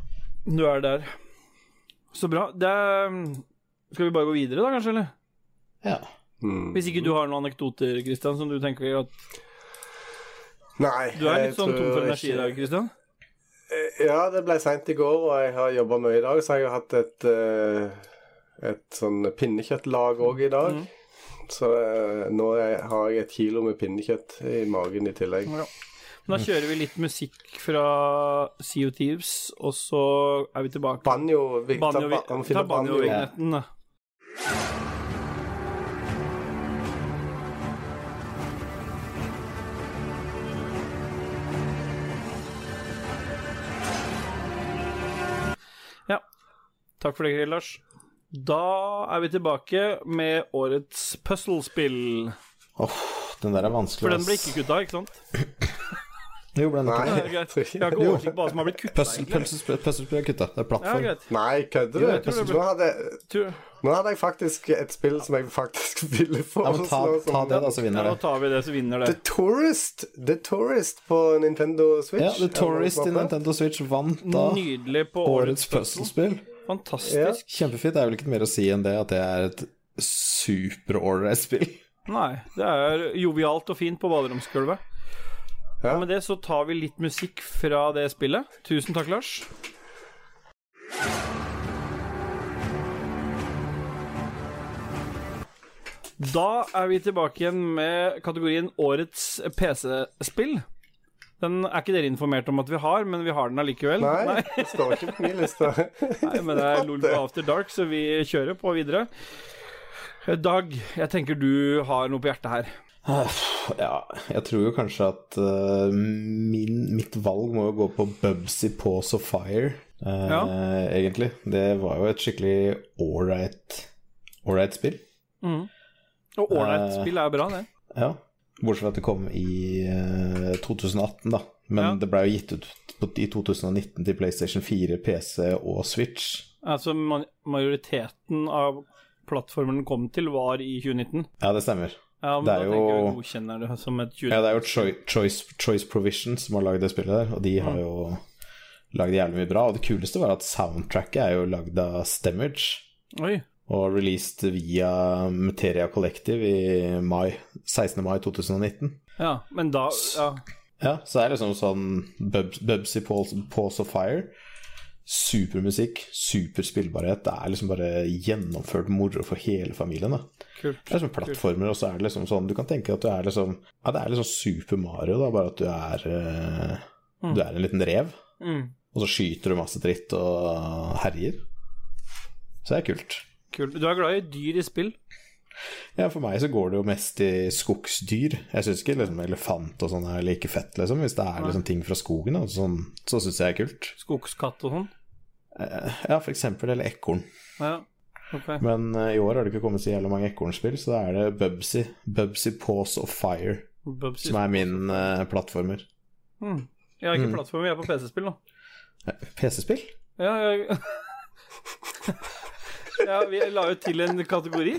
S1: du er der. Så bra. Det er Skal vi bare gå videre, da, kanskje? eller?
S3: Ja.
S2: Mm.
S1: Hvis ikke du har noen anekdoter, Christian, som du tenker at
S2: Nei.
S1: Du er litt sånn tom for energi i dag, Christian?
S2: Ja, det ble seint i går, og jeg har jobba mye i dag, så jeg har hatt et eh, Et sånn pinnekjøttlag òg i dag.
S1: Mm.
S2: Så eh, nå er, har jeg et kilo med pinnekjøtt i magen i tillegg.
S1: Ja. Men Da kjører vi litt musikk fra of Thieves, og så er vi tilbake.
S2: Banjo vi,
S1: Banjo,
S2: ta, ba-
S1: ta banjo-vignetten, da. Ja. Takk for det, Lars. Da er vi tilbake med årets puzzlespill.
S3: Åh, den der er vanskelig,
S1: For den ble ikke kutta, ikke sant?
S3: Jo, ble den
S2: Nei,
S3: ikke
S1: det? greit. Jeg har
S2: ikke-
S1: ikke oversikt på hva som har blitt kutta.
S3: puzzle, puzzle puzzlespill er kutta. Det er plattform.
S1: Ja,
S2: Nei, kødder du?
S1: ble-
S2: Nå hadde, nå hadde jeg faktisk et spill som jeg faktisk ville
S3: Ja, ta, ta det, da, så
S1: Ja,
S3: vinner
S1: nå
S3: det.
S1: tar vi det, så vinner
S2: The. Tourist The Tourist på Nintendo Switch.
S3: Ja, The Tourist i Nintendo Switch vant da
S1: Nydelig på
S3: årets
S1: årets puzzle.
S3: puzzlespill.
S1: Fantastisk.
S3: Kjempefint. Det er vel ikke mer å si enn det at det er et super-ålreit spill.
S1: Nei, det er jovialt og fint på baderomsgulvet.
S2: Ja.
S1: Og med det så tar vi litt musikk fra det spillet. Tusen takk, Lars. Da er vi tilbake igjen med kategorien Årets PC-spill. Den er ikke dere informert om at vi har, men vi har den allikevel.
S2: Nei, det står ikke på min liste.
S1: Nei, men det er LOL på After Dark, så vi kjører på videre. Dag, jeg tenker du har noe på hjertet her.
S3: Ja, jeg tror jo kanskje at uh, min, mitt valg må jo gå på Bubsy Paws of Fire, uh,
S1: Ja.
S3: egentlig. Det var jo et skikkelig ålreit spill. spill.
S1: Og ålreit
S3: uh,
S1: spill er bra, det.
S3: Ja. Bortsett fra at det kom i eh, 2018, da. Men
S1: Ja.
S3: det ble jo gitt ut på, i 2019 til PlayStation 4, PC og Switch.
S1: Altså majoriteten av plattformen den kom til, var i 2019.
S3: Ja, det stemmer.
S1: Ja, men
S3: Det
S1: da
S3: er
S1: jeg
S3: jo-
S1: jeg godkjenner det som et 20...
S3: Ja, det er jo Choi- Choice, Choice Provision som har lagd det spillet der, og de har jo lagd jævlig mye bra. Og det kuleste var at soundtracket er jo lagd av Stemmage.
S1: Oi.
S3: Og released via Materia Collective i mai, 16. mai 2019.
S1: Ja, men da ja.
S3: Ja, så det er liksom sånn Bubs, Bubsy Paws, of Fire. Supermusikk, super spillbarhet. Det er liksom bare gjennomført moro for hele familien. da
S1: Kult.
S3: Det er liksom plattformer, og så er det liksom sånn Du kan tenke at du er liksom Ja, det er liksom Super Mario, da, bare at du er mm. Du er en liten rev,
S1: Mm.
S3: og så skyter du masse dritt og herjer. Så det er kult.
S1: Kult. Du er glad i dyr i spill?
S3: Ja, for meg så går det jo mest i skogsdyr. Jeg syns ikke liksom elefant og sånn er like fett, liksom. Hvis det er liksom ting fra skogen, da, sånn, så syns jeg det er kult.
S1: Skogskatt og sånn?
S3: Eh, Ja, for eksempel. Eller ekorn.
S1: Ja, okay.
S3: Men uh, i år har det ikke kommet så jævlig mange ekornspill, så da er det Bubsy. Bubsy Paws of Fire,
S1: Bubsy.
S3: som er min uh, plattformer.
S1: Mm. Jeg har ikke
S3: Mm.
S1: plattformer, jeg er på PC-spill nå.
S3: PC-spill?
S1: Ja, jeg... ja, vi la jo til en kategori.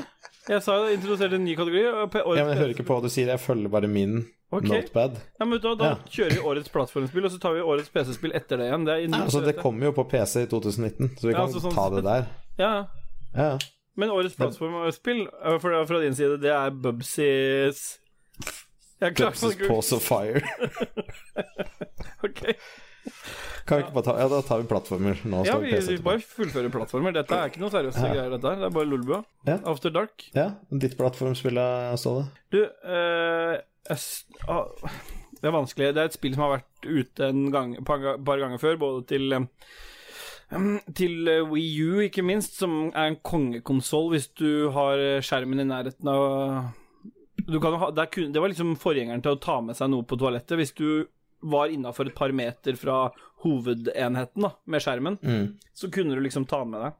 S1: Jeg sa jo introduserte en ny kategori.
S3: Ja, men jeg hører ikke på hva du sier, jeg følger bare min
S1: okay.
S3: notepad.
S1: Ja, men Da, Da
S3: Ja.
S1: kjører vi årets plattformspill, og så tar vi årets PC-spill etter det igjen. Det er
S3: Nei, altså, det kommer jo på PC i 2019, så vi
S1: Ja,
S3: kan
S1: altså, sånn-
S3: ta det der.
S1: Ja, ja.
S3: Ja, ja.
S1: Men årets plattformspill fra, fra din side, det er Bubsy's ikke
S3: Paws of Fire.
S1: Ok.
S3: Kan vi ikke bare ta Ja, da tar vi plattformer. Nå
S1: Ja, vi, vi bare fullfører plattformer. Dette er ikke noe seriøse
S3: Ja.
S1: greier, dette her. Det er bare Lolbua.
S3: Ja.
S1: After Dark.
S3: Ja, ditt plattformspill, Ståle?
S1: Du, eh, jeg ah, det er vanskelig. Det er et spill som har vært ute en gang, par, ganger før, både til Til eh, Wii U, ikke minst, som er en kongekonsoll hvis du har eh, skjermen i nærheten av du kan ha, det var liksom forgjengeren til å ta med seg noe på toalettet. Hvis du var innafor et par meter fra hovedenheten da, med skjermen,
S3: Mm.
S1: så kunne du liksom ta med deg.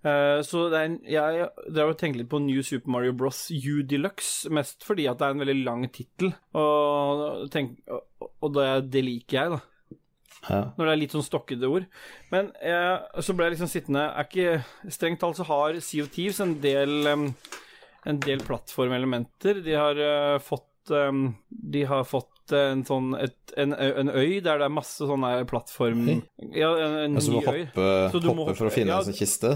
S1: Uh, så det er en, jeg drev og tenkte litt på New Super Mario Bros. U Deluxe, mest fordi at det er en veldig lang tittel, og, og, og det, det liker jeg, da.
S3: Ja.
S1: Når det er litt sånn stokkede ord. Men eh, så ble jeg liksom sittende Er ikke Strengt talt så har Sea of Thieves en del um, En del plattformelementer. De har uh, fått um, De har fått en sånn et, en, en øy der det er masse sånne plattform... Ja, en, en
S3: Altså, du
S1: ny
S3: må
S1: øy.
S3: hoppe,
S1: Så du må
S3: hoppe for å finne
S1: ja,
S3: en sånn kiste?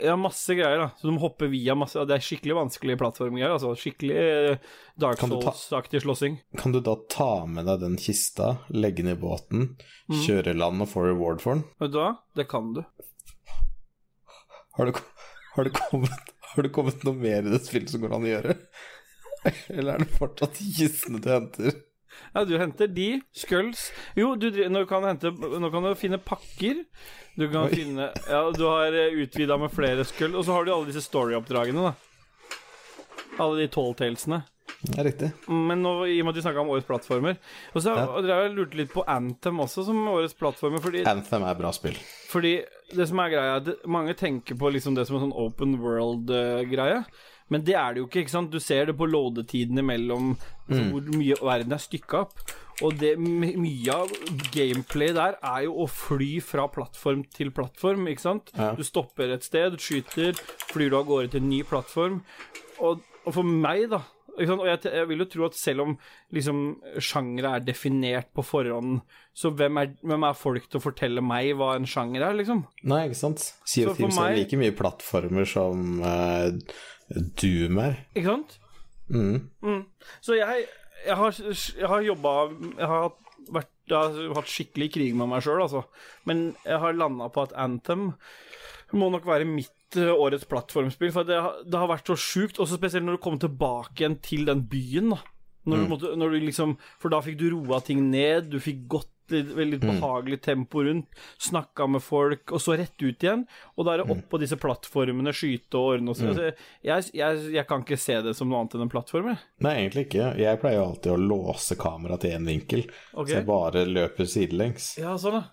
S1: Ja, masse greier, da. Så du må hoppe via masse Det er skikkelig vanskelige plattformgreier. Altså skikkelig eh, Dark Souls-aktig slåssing.
S3: Kan du da ta med deg den kista, legge den i båten,
S1: Mm.
S3: kjøre i land og få reward for den?
S1: Vet du hva? Det kan du.
S3: Har det, har, det kommet, har det kommet noe mer i det spillet som går an å gjøre? Eller er det fortsatt kistene du henter?
S1: Ja, du henter de, skulls Jo, du, nå, kan hente, nå kan du finne pakker. Du kan
S3: Oi.
S1: finne Ja, du har utvida med flere skull, og så har du alle disse story-oppdragene, da. Alle de talltalesene.
S3: Ja, riktig.
S1: Men nå, i og med at vi snakka om årets plattformer Og så
S3: Ja.
S1: har jeg lurt litt på Anthem også som årets plattformer, fordi,
S3: Anthem er bra spill.
S1: fordi det som er greia, er at mange tenker på liksom det som en sånn open world-greie. Men det er det jo ikke. ikke sant? Du ser det på loadetidene mellom altså, hvor mye verden er stykka opp. Og det, mye av gameplay der er jo å fly fra plattform til plattform, ikke sant?
S3: Ja.
S1: Du stopper et sted, skyter, flyr du av gårde til en ny plattform. Og, og for meg, da ikke sant? Og jeg, jeg vil jo tro at selv om liksom sjangere er definert på forhånd, så hvem er, hvem er folk til å fortelle meg hva en sjanger er, liksom?
S3: Nei, ikke sant? Sea of Thieves er like mye plattformer som uh, Doom er.
S1: Ikke sant?
S3: Mm.
S1: Mm. Så jeg, jeg har, jeg har jobba Jeg har vært, jeg har hatt skikkelig krig med meg sjøl, altså. Men jeg har landa på at Anthem må nok være mitt eh, årets plattformspill. For det, det har vært så sjukt, også spesielt når du kommer tilbake igjen til den byen. da når du måtte, når du liksom, For da fikk du roa ting ned, du fikk gått veldig behagelig tempo rundt, snakka med folk, og så rett ut igjen. Og da er det opp på disse plattformene, skyte og ordne og sånn. Jeg, jeg, jeg kan ikke se det som noe annet enn en plattform.
S3: Nei, egentlig ikke. Jeg pleier jo alltid å låse kameraet til én vinkel,
S1: okay.
S3: så jeg bare løper sidelengs.
S1: Ja, sånn, da.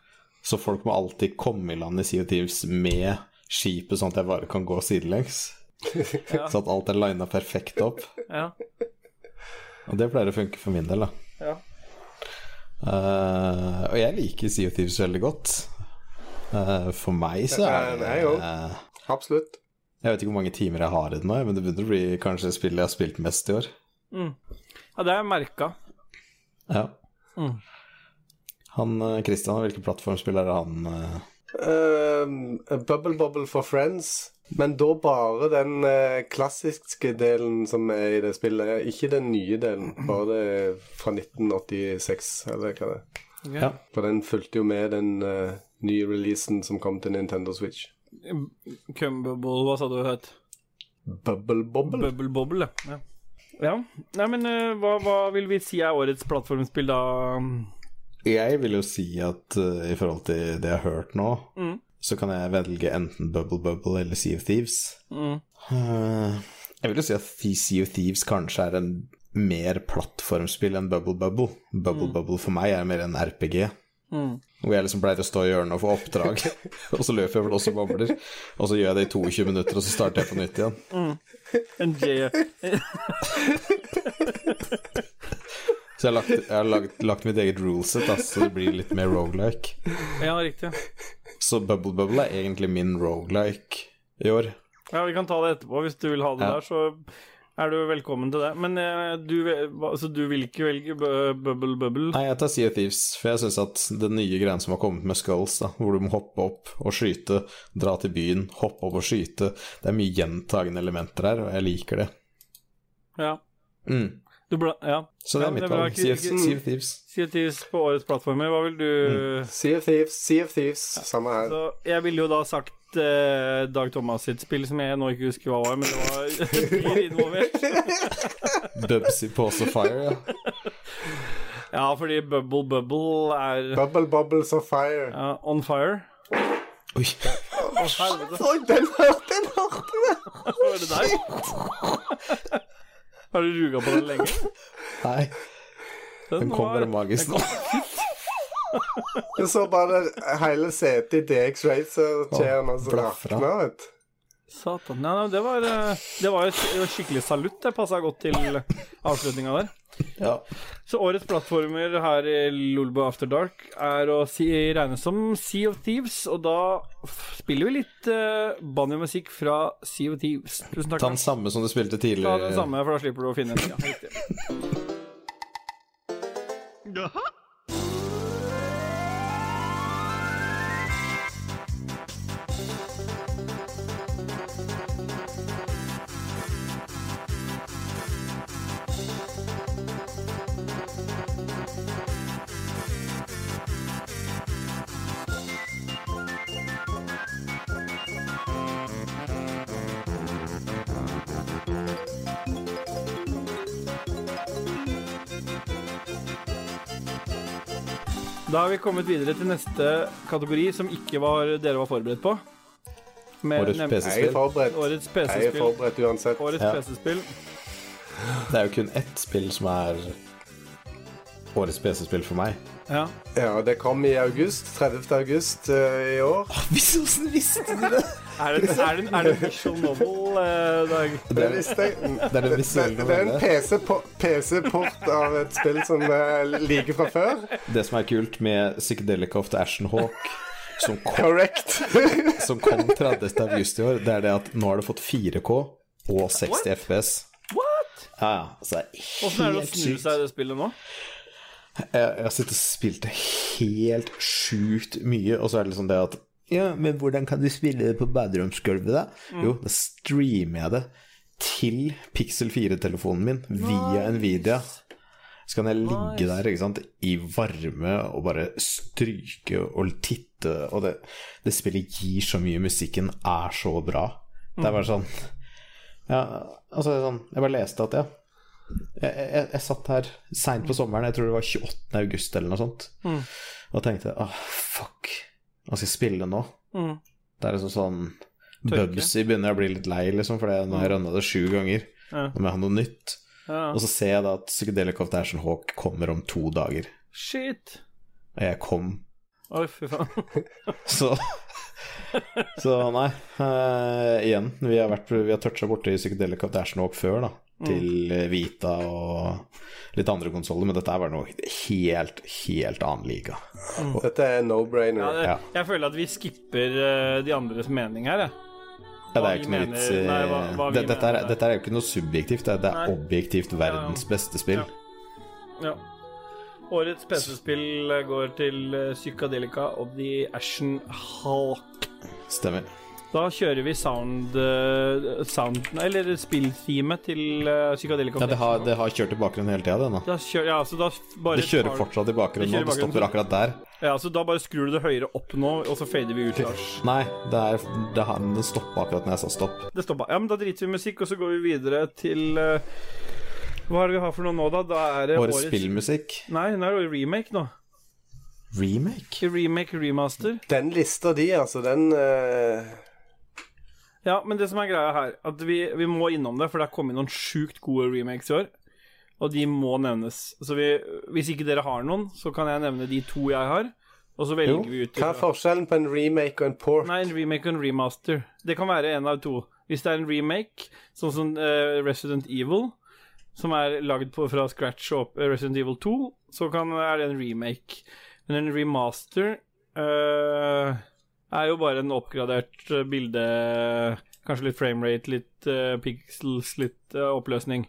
S3: Så folk må alltid komme i land i Sea Thieves med skipet, sånn at jeg bare kan gå sidelengs.
S1: Ja.
S3: Så at alt er lina perfekt opp.
S1: Ja.
S3: Og det pleier å funke for min del, da.
S1: ja.
S3: Eh, og jeg liker Sea of Thieves veldig godt. Uh, for meg så er
S2: det jeg òg.
S3: eh,
S2: Absolutt.
S3: Jeg vet ikke hvor mange timer jeg har i det nå, men det begynner å bli kanskje spillet jeg har spilt mest i år.
S1: Mm. ja, det har jeg merka.
S3: Ja.
S1: Mm.
S3: Han Kristian, Christian, hvilken plattformspill er han Uh,
S2: Ehm, Bubble Bobble for Friends. Men da bare den eh, klassiske delen som er i det spillet. Ikke den nye delen, bare det fra 1986, eller hva det er.
S3: Ja.
S2: For den fulgte jo med den eh, nye releasen som kom til Nintendo Switch.
S1: Cumbubble, hva sa du det het?
S2: Bubble Bobble.
S1: Bubble Bobble, ja. ja. Nei, men uh, hva, hva vil vi si er årets plattformspill, da?
S3: Jeg vil jo si at uh, i forhold til det jeg har hørt nå,
S1: Mm.
S3: Så kan jeg velge enten Bubble Bubble eller Sea of Thieves.
S1: Mm.
S3: Eh, jeg vil jo si at Sea of Thieves kanskje er en mer plattformspill enn Bubble Bubble. Bubble Bubble for meg er mer en RPG.
S1: Mm.
S3: Hvor jeg liksom pleier å stå i hjørnet og få oppdrag, og så løper jeg vel også bobler. Og så gjør jeg det i 22 minutter, og så starter jeg på nytt igjen.
S1: En
S3: Så jeg har lagt, jeg har lagt, lagt mitt eget ruleset, så det blir litt mer rogelike.
S1: Ja, riktig.
S3: Så Bubble Bubble er egentlig min rogelike i år.
S1: Ja, vi kan ta det etterpå. Hvis du vil ha det
S3: Ja.
S1: der, så er du velkommen til det. Men eh, du, altså, du vil ikke velge Bubble Bubble?
S3: Nei, jeg tar Sea of Thieves, for jeg syns at den nye greien som har kommet med Skulls, da, hvor du må hoppe opp og skyte, dra til byen, hoppe opp og skyte Det er mye gjentagende elementer her, og jeg liker det.
S1: Ja.
S3: Mm.
S1: Du bla, ja.
S3: Så det er mitt valg. Sea of, Thieves.
S1: Sea of Thieves på årets plattformer. Hva vil du
S2: Sea of Thieves, Sea of Thieves. Samme her.
S1: Så jeg ville jo da sagt eh, Dag Thomas sitt spill, som jeg nå ikke husker hva var, men det var blir involvert.
S3: Bubsy Pause of Fire, ja.
S1: Ja, fordi Bubble Bubble er
S2: Bubble Bubbles of Fire.
S1: ja, on fire.
S3: Oi.
S1: Å, helvete.
S2: Oi, den hørte den hørte jeg!
S1: Var det deg? Har du ruga på den lenge?
S3: Nei, den kom
S1: var-
S3: bare magisk nå.
S2: Jeg så bare hele setet i DX Racer-chairen og så rakna, vet du.
S1: Satan. Nei, nei, det var, eh, det var jo skikkelig salutt. Det passa godt til avslutninga der.
S3: Ja.
S1: Så årets plattformer her i Lolbo After Dark er å si, regnes som Sea of Thieves, og da spiller vi litt uh, banjomusikk fra Sea of Thieves. Tusen takk.
S3: Ta den samme som du spilte
S1: Ta
S3: tidligere.
S1: den samme, for da slipper du å finne en. Ja, riktig. Da har vi kommet videre til neste kategori, som ikke var, dere var forberedt på. Med
S3: Årets
S2: Jeg er
S3: PC-spill.
S2: forberedt.
S1: Årets PC-spill.
S2: forberedt uansett.
S1: Årets
S3: Ja.
S1: PC-spill.
S3: Det er jo kun ett spill som er årets PC-spill for meg.
S1: Ja.
S2: Ja, det kom i august. 30. august uh, i år.
S3: Hvordan visste du det?
S1: Er det, er det, er det en visual novel, eh, Dag?
S2: Det visste jeg.
S3: Det er det visuelle
S2: Det, det er en. PC-port PC-port av et spill som jeg liker fra før.
S3: Det som er kult med Psychedelic of the Ashen Hawk, som kom,
S2: Correct.
S3: som kom 30. august i år, det er det at nå har det fått 4K og 60 FPS.
S1: What?
S3: Ja, ja. Så det er
S1: Åssen er det å snu seg i det spillet nå?
S3: Jeg, jeg har sittet og spilt det helt sjukt mye, og så er det liksom det at Ja, men hvordan kan du spille det på baderomsgulvet, da? Jo, da streamer jeg det til Pixel 4-telefonen min via Nvidia. Så kan jeg ligge der ikke sant, i varme og bare stryke og titte, og det, det spillet gir så mye. Musikken er så bra. Det er bare sånn Ja, altså sånn Jeg bare leste at ja jeg, jeg, jeg satt her seint på sommeren, jeg tror det var 28. august eller noe sånt,
S1: Mm.
S3: og tenkte ah, fuck, hva skal jeg spille nå?
S1: Mm.
S3: Det er liksom sånn
S1: Tørke.
S3: Bubsy begynner jeg å bli litt lei, liksom, for nå har jeg rønna det sju ganger.
S1: Ja.
S3: Nå må jeg ha noe nytt.
S1: Ja.
S3: Og så ser jeg da at Psychedelic of the Ashen Hawk kommer om to dager.
S1: Shit.
S3: Og jeg kom,
S1: Oi, fy faen.
S3: så Så nei, uh, igjen, vi har, vært, vi har toucha borti Psychedelic of the Ashen Hawk før, da. Til eh, Vita og litt andre konsoller, men dette er bare noe helt, helt annen liga.
S2: Dette er no-brainer.
S1: Ja,
S3: Ja.
S1: Jeg føler at vi skipper eh, de andres mening her, jeg.
S3: Ja, det er jo ikke noe
S1: mener-
S3: vits i
S1: nei, hva- hva
S3: det, dette, er, dette er jo ikke noe subjektivt, det, det er
S1: Nei.
S3: objektivt verdens beste spill.
S1: Ja. Årets PC-spill går til eh, Psychedelica og The Ashen Hawk.
S3: Stemmer.
S1: Da kjører vi sound, uh, sound Eller spillteamet til uh, Psychedelica.
S3: Ja, det har, det har kjørt i bakgrunnen hele tida, det.
S1: Kjør, ja, så da bare
S3: Det kjører
S1: tar-
S3: fortsatt i bakgrunnen
S1: Det
S3: nå, det stopper akkurat der.
S1: Ja, så da bare skrur du det høyere opp nå, og så fader vi ut. Lars.
S3: Nei, det er, det har, den stoppa akkurat når jeg sa stopp.
S1: Det stoppa. Ja, men da driter vi i musikk, og så går vi videre til uh, Hva er det vi har for noe nå, da? Da er det
S3: Årets spillmusikk.
S1: Nei, nå er det remake nå.
S3: Remake?
S1: Remake, remaster.
S2: Den lista di, altså, den eh,
S1: Ja, men det som er greia her, at vi, vi må innom det, for det har kommet noen sjukt gode remakes i år. Og de må nevnes. Så vi, hvis ikke dere har noen, så kan jeg nevne de to jeg har. Og så velger
S3: Jo,
S1: vi ut
S2: Hva er forskjellen på en remake og en port?
S1: Nei, en remake og en remaster. Det kan være en av to. Hvis det er en remake, sånn som uh, Resident Evil, som er lagd fra scratch og opp eh, Resident Evil 2, så kan, er det en remake. Men en remaster eh, er jo bare en oppgradert eh, bilde Kanskje litt framerate, litt uh, pixels, litt uh, oppløsning.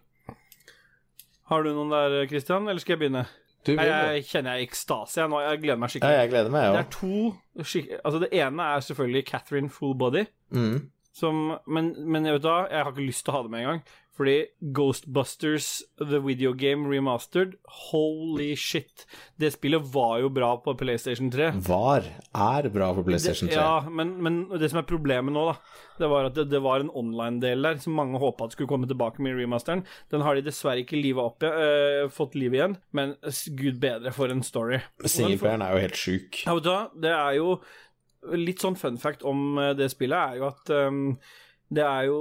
S1: Har du noen der, Christian, eller skal jeg begynne?
S2: Du
S1: Nei, jeg kjenner jeg ekstase jeg nå. Jeg gleder meg
S3: Ja,
S1: skikkelig.
S3: jeg gleder meg,
S1: ja.
S3: Det
S1: er to Altså, det ene er selvfølgelig Catherine Full Body.
S3: Mm.
S1: Som, men, men jeg vet da, jeg har ikke lyst til å ha det med en gang. Fordi Ghostbusters The Video Game Remastered Holy shit. Det spillet var jo bra på PlayStation 3.
S3: Var er bra på PlayStation 3.
S1: Det, ja, men, men det som er problemet nå, da, det var at det, det var en online-del der som mange håpa skulle komme tilbake med remasteren. Den har de dessverre ikke livet opp, øh, fått liv igjen, men gud bedre for en story.
S3: Singleplayeren er jo helt sjuk.
S1: Ja, vet du hva, det er jo litt sånn fun fact om eh, det spillet er jo at um, det er jo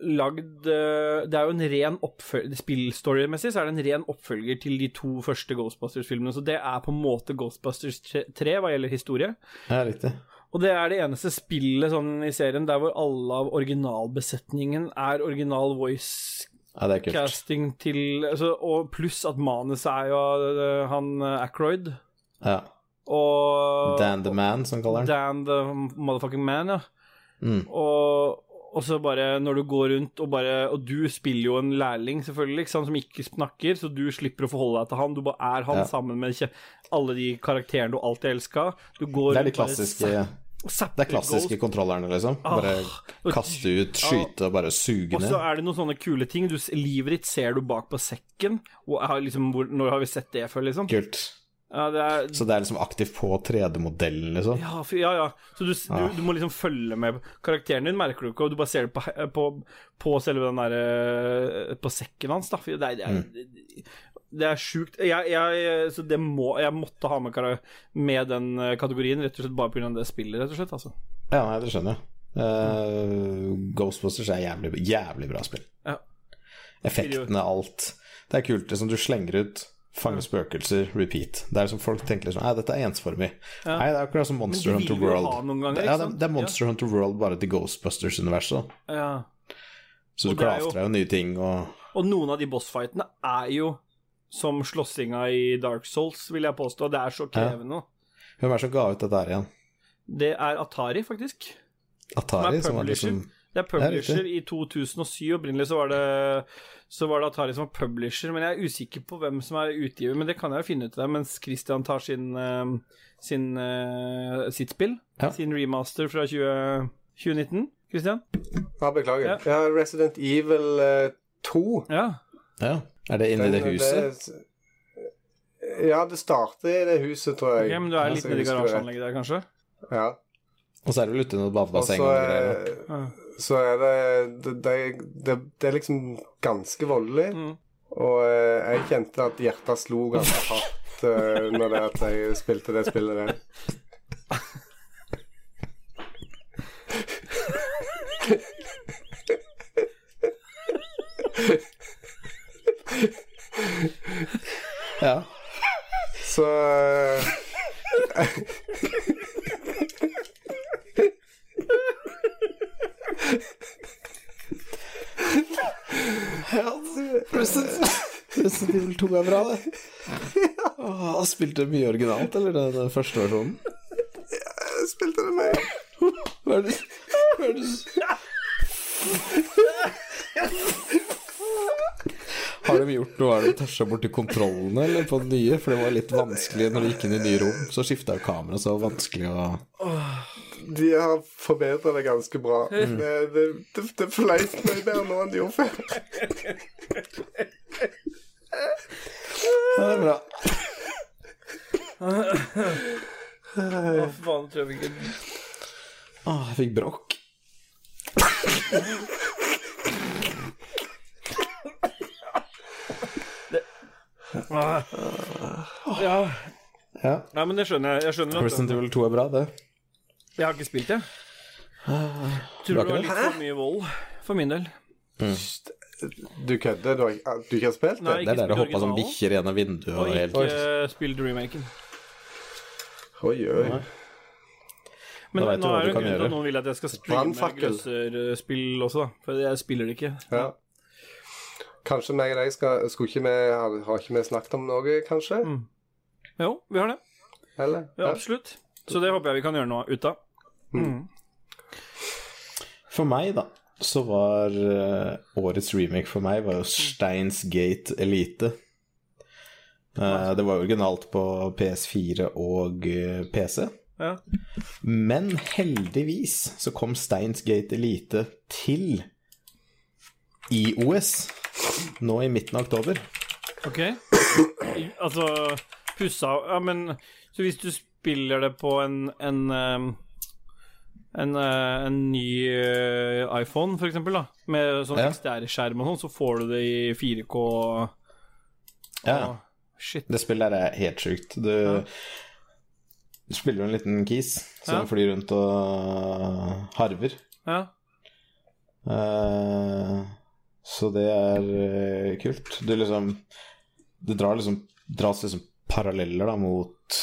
S1: lagd eh, Det er jo en ren oppfølger Spillstorymessig så er det en ren oppfølger til de to første Ghostbusters-filmene. Så det er på en måte Ghostbusters 3 hva gjelder historie.
S3: Ja, riktig.
S1: Og det er det eneste spillet sånn i serien der hvor alle av originalbesetningen er original voice
S3: Ja,
S1: casting til altså, Og pluss at manuset er jo eh, han eh, Ackroyd.
S3: Ja.
S1: Og
S3: Dan the Man, som kaller han.
S1: Dan the motherfucking man, ja.
S3: Mm.
S1: Og, og så bare når du går rundt og bare Og du spiller jo en lærling, selvfølgelig, ikke sant, som ikke snakker, så du slipper å forholde deg til han. Du bare er han
S3: Ja.
S1: sammen med alle de karakterene du alltid elska. Du går
S3: Det er de klassiske
S1: bare
S3: Det er klassiske kontrollerne, liksom. Bare
S1: ah,
S3: kaste ut, skyte og bare suge ned.
S1: Og så er det noen sånne kule ting. Du, livet ditt ser du bak på sekken. Og liksom, hvor, når har vi sett det før, liksom?
S3: Kult.
S1: Ja, det er
S3: Så det er liksom aktivt på 3D-modellen, liksom?
S1: Ja, for, ja, ja. Så du,
S3: Ah.
S1: du, du må liksom følge med. Karakteren din merker du ikke, og du bare ser det på, på, på selve den derre På sekken hans, da. Det er,
S3: Mm.
S1: det er sjukt. Jeg, jeg, så det må Jeg måtte ha med, med den eh, kategorien, rett og slett bare pga. det spillet, rett og slett. Altså.
S3: Ja, nei, det skjønner jeg. Eh, Ghostbusters er jævlig, jævlig bra spill.
S1: Ja.
S3: Effektene, alt. Det er kult. Liksom, du slenger ut fange spøkelser, repeat. Det er som folk tenker liksom Nei, dette er ensformig.
S1: Ja.
S3: Nei, det er akkurat som Monster Hunter World.
S1: ganger,
S3: det, ja, det, det er Monster Hunter World bare til Ghostbusters-universet.
S1: Ja.
S3: Så
S1: Og
S3: du
S1: det er jo-
S3: nye ting og
S1: Og noen av de bossfightene er jo som slåssinga i Dark Souls, vil jeg påstå. Det er så krevende.
S3: Hvem er det som ga ut dette her igjen?
S1: Det er Atari, faktisk.
S3: Atari?
S1: Som er
S3: Som var liksom
S1: Det er publisher
S3: riktig.
S1: i 2007. Opprinnelig så var det så var det Atari som var publisher, men jeg er usikker på hvem som er utgiver. Men det kan jeg jo finne ut av mens Christian tar sin, eh, sin eh, sitt spill.
S3: Ja.
S1: Sin remaster fra 20, 2019. Christian?
S2: Ja, beklager.
S1: Ja.
S2: Ja, Resident Evil eh, 2.
S1: Ja.
S3: Ja. Er det inni det huset?
S2: det- ja, det starter i det huset, tror jeg.
S1: Okay, men du er litt nedi garasjeanlegget der, kanskje?
S2: Ja.
S3: Og så er det vel ute i noe badebasseng og greier.
S2: er,
S1: Ja.
S2: Så er det det, det, det det er liksom ganske voldelig.
S1: Mm.
S2: Og eh, jeg kjente at hjertet slo ganske hardt uh, når det at jeg spilte det spillet der.
S3: Ja.
S2: Så
S3: 2 er bra, det. Åh, spilte mye originalt, eller den, den første versjonen?
S2: jeg spilte det med
S3: Hva er det, hva er det Har de gjort noe? Har de tæsja borti kontrollene eller på den nye? For det var litt vanskelig når de gikk inn i nye rom. Så skifta jo kameraet, så det vanskelig å
S2: De har forbedret det ganske bra. Det, det, det, det fløy mye bedre nå enn de gjorde før.
S3: Det er bra.
S1: Å, faen, tror jeg fikk en
S3: Åh, jeg fikk brokk.
S1: Ja.
S3: Ja.
S1: Nei, men det skjønner jeg. Jeg skjønner at
S3: Resident Evil 2 er bra, det.
S1: Jeg har ikke spilt det. Tror
S3: har
S1: det var litt for mye vold, for min del.
S2: Du kødder? Du har, du ikke har spilt det?
S1: Nei,
S3: Det er der det hoppa som bikkjer gjennom vinduet
S1: Og
S3: og helt
S1: ikke spilt remaken.
S2: Oi, oi.
S1: Men nå,
S3: nå
S1: er det en
S3: kan
S1: grunn til at noen vil at jeg skal streame gløsserspill også, da. For jeg spiller det ikke.
S2: Ja. Kanskje meg og deg skal Skulle ikke vi Har, har ikke vi snakket om noe, kanskje?
S1: Mm. Jo, vi har det.
S2: Eller?
S1: Ja, absolutt. Så det håper jeg vi kan gjøre noe ut av. Mm.
S3: For meg, da, så var uh, årets remake for meg var jo Steins Gate Elite. Uh, det var originalt på PS4 og uh, PC.
S1: Ja.
S3: Men heldigvis så kom Steins Gate Elite til IOS nå i midten av oktober.
S1: Ok. altså pussa Ja, men Så hvis du spiller det på en en, um, en, uh, en ny uh, iPhone, for eksempel, da, med sånn
S3: Ja.
S1: XDR-skjerm og sånn, så får du det i 4K og
S3: Ja.
S1: Shit.
S3: Det spillet er helt sjukt. Du, Du spiller jo en liten kis som
S1: Ja.
S3: flyr rundt og harver.
S1: Ja.
S3: Uh, så det er eh, kult. Du liksom Det drar liksom dras liksom paralleller da mot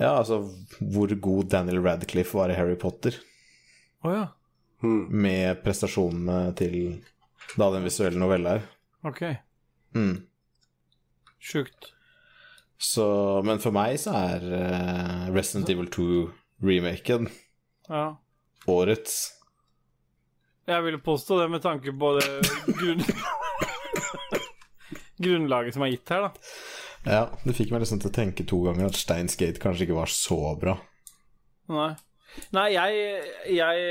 S3: Ja, altså hvor god Daniel Radcliffe var i Harry Potter,
S1: Å ja.
S2: Hmm.
S3: med prestasjonene til da den visuelle novella er.
S1: Ok.
S3: Mm.
S1: Sjukt.
S3: Så, men for meg så er uh, Resident Evil 2-remaken
S1: Ja.
S3: årets.
S1: Jeg ville påstå det med tanke på det grunn... grunnlaget som er gitt her, da.
S3: Ja, det fikk meg liksom til å tenke to ganger at Steins Gate kanskje ikke var så bra.
S1: Nei. Nei, jeg, jeg,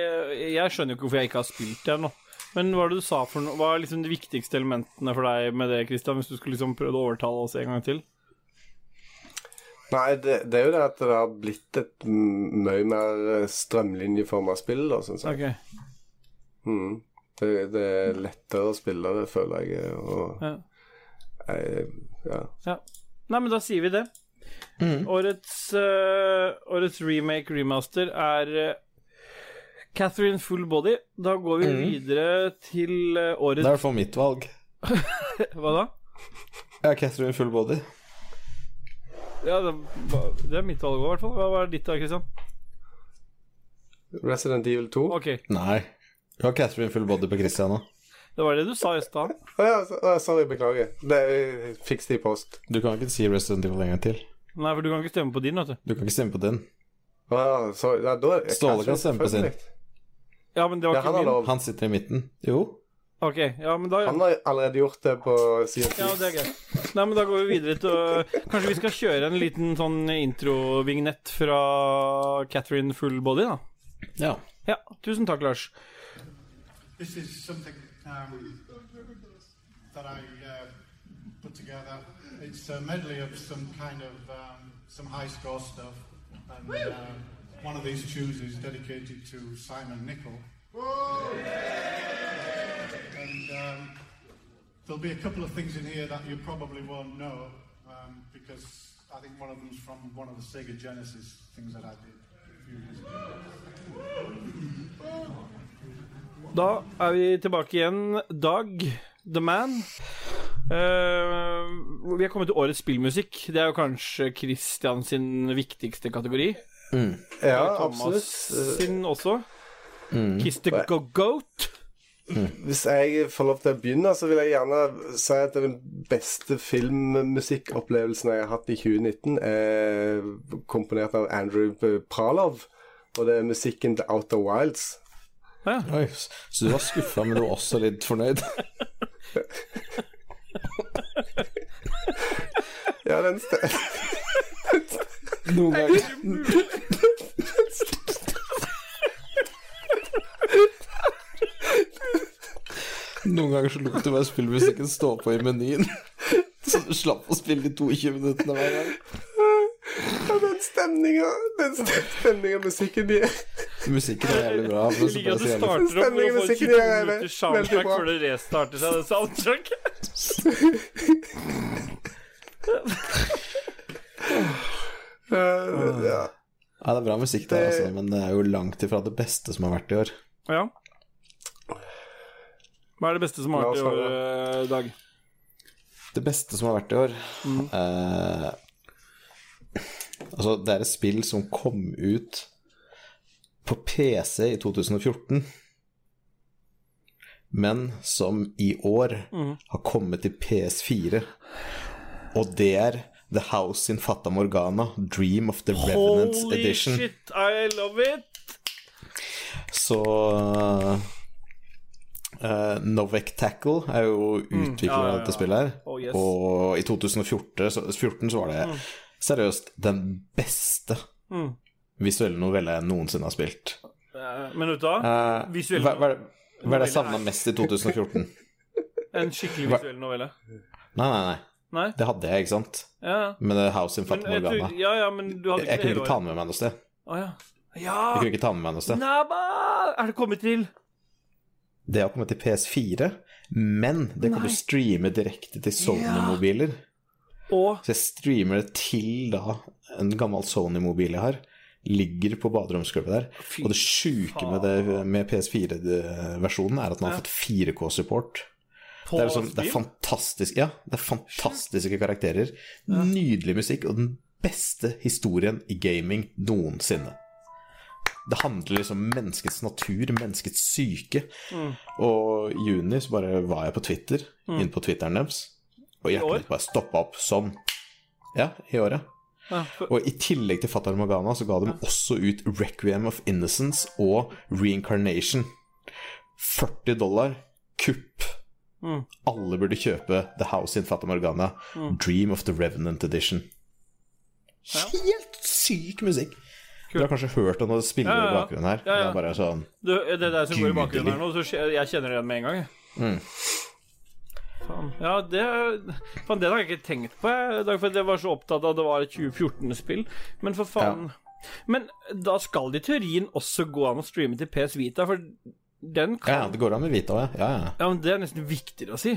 S1: jeg skjønner jo ikke hvorfor jeg ikke har spilt det ennå. Men hva er det du sa for noe? Hva er liksom de viktigste elementene for deg med det, Christian, hvis du skulle liksom prøvd å overtale oss en gang til?
S2: Nei, det, det er jo det at det har blitt et mye mer eh, strømlinjeforma spill, da, syns jeg.
S1: Ok.
S2: Mm. Det, det er lettere å spille det, føler jeg. Og
S1: Ja.
S2: jeg, ja.
S1: ja. Nei, men da sier vi det. Årets, uh, årets remake, remaster, er uh, Catherine Full Body. Da går vi videre til årets...
S3: Det er i hvert fall mitt valg.
S1: Hva da?
S3: Ja, Catherine Full Body.
S1: Ja, det, det er mitt valg òg, i hvert fall. Hva var ditt da, Christian?
S2: Resident Evil 2.
S1: Ok,
S3: Nei. Du har Catherine Full Body på Christian nå.
S1: Det var det du sa i stad.
S2: Ja, sorry, beklager. Det Fiks det i post.
S3: Du kan ikke si Resident Evil en gang til.
S1: Nei, for du kan ikke stemme på din, vet du.
S3: Du kan ikke stemme på
S2: din. Ja, sorry. Ja, da,
S3: Ståle kan stemme på sin.
S1: Ja, men det var ikke min.
S2: lov.
S3: Han sitter i midten. Jo.
S1: Ok, ja, men da
S2: Han har allerede gjort det på siden
S1: Ja, det er greit. Nei, men da går vi videre til Kanskje vi skal kjøre en liten sånn introvignett fra Catherine Full Body, da?
S3: Ja.
S1: Ja, tusen takk, Lars.
S4: This is something um, that I uh, put together. It's a medley of some kind of um, some high score stuff, and uh, one of these tunes is dedicated to Simon Nicol. And um, there'll be a couple of things in here that you probably won't know um, because I think one of them's from one of the Sega Genesis things that I did a few years ago.
S1: Da er vi tilbake igjen. Dag, The Man. Uh, vi er kommet til årets spillmusikk. Det er jo kanskje Christian sin viktigste kategori.
S2: Ja,
S1: Thomas
S2: absolutt.
S1: sin også. Kiss the Go-Goat.
S2: Hvis jeg får lov til å begynne, så vil jeg gjerne si at den beste filmmusikkopplevelsen jeg har hatt i 2019, er komponert av Andrew Pralov. Og det er musikken til Outer Wilds.
S1: Ja.
S3: Oi, så du var skuffa, men du var også litt fornøyd?
S2: Ja, den sted
S3: Noen ganger Noen ganger så lot du bare spillmusikken stå på i menyen. Så du slapp å spille de 22 minuttene hver gang.
S2: Ja, den stemninga Den stemninga musikken de
S3: Musikken er jævlig bra.
S1: Jeg liker at du starter opp med å få
S2: og
S1: 22
S2: musikken er
S1: minutters
S2: veldig
S1: soundtrack før det restarter seg, det soundtracket.
S2: Uh, ja.
S3: Ja, det er bra musikk der, altså, men det er jo langt ifra det beste som har vært i år.
S1: Ja. Hva er det beste som har vært i år, eh, Dag?
S3: Det beste som har vært i år eh, Altså, det er et spill som kom ut på PC i 2014, men som i år har kommet til PS4. Og det er The House in Fata Morgana, Dream of the Revenants
S1: Holy
S3: Edition.
S1: shit, I love it!
S3: Så uh, Novec Tackle er jo utvikler
S1: Mm. ja,
S3: av
S1: ja,
S3: dette
S1: ja.
S3: spillet her.
S1: Oh, yes.
S3: Og i 2014 så, 14 så var det
S1: Mm.
S3: seriøst den beste visuelle novelle jeg noensinne har spilt.
S1: Eh, Men vet du hva?
S3: Eh,
S1: Visuell
S3: hva, hva, hva er det jeg savna mest i 2014?
S1: En skikkelig visuell novelle.
S3: Nei, nei, nei.
S1: Nei?
S3: Det hadde jeg, ikke sant?
S1: Ja.
S3: Med House in Fatima
S1: jeg
S3: Morgana.
S1: ja, ja, men du hadde
S3: Jeg kunne ikke ta med meg noe sted.
S1: Oh, ja.
S3: Jeg kunne ikke ta med meg noe sted.
S1: Naba! Er det kommet til?
S3: Det har kommet til PS4, men det kan
S1: Nei.
S3: du streame direkte til Sony-mobiler.
S1: Og
S3: Så jeg streamer det til da en gammel Sony-mobil jeg har. Ligger på baderomsgulvet der.
S1: Fy
S3: og det sjuke med, med PS4-versjonen er at den har fått 4K-support. Det er, liksom, det er fantastisk Ja, det er fantastiske karakterer. Nydelig musikk og den beste historien i gaming noensinne. Det handler liksom om menneskets natur, menneskets syke.
S1: Mm.
S3: Og i juni så bare var jeg på Twitter, inn på Twitteren deres, og hjertet mitt bare stoppa opp sånn. Ja, i året.
S1: Ja, for,
S3: Og i tillegg til Fatah Morgana så ga de også ut Requiem of Innocence og Reincarnation. 40 dollar, kupp.
S1: Mm.
S3: Alle burde kjøpe The House in Fatah Morgana, Dream of the Revenant Edition. Helt syk musikk! Du har kanskje hørt om det spiller
S1: Ja,
S3: i bakgrunnen her. Det er bare sånn
S1: du, det der som går i bakgrunnen her nå, så jeg kjenner det igjen med en gang.
S3: Mm.
S1: Faen. Ja, det Faen, det har jeg ikke tenkt på, jeg. For jeg var så opptatt av at det var et 2014-spill. Men for faen Men da skal det i teorien også gå an å streame til PS Vita, for den
S3: Ja, ja, det går an med Vita òg, ja. ja.
S1: Ja, men det er nesten viktigere å si.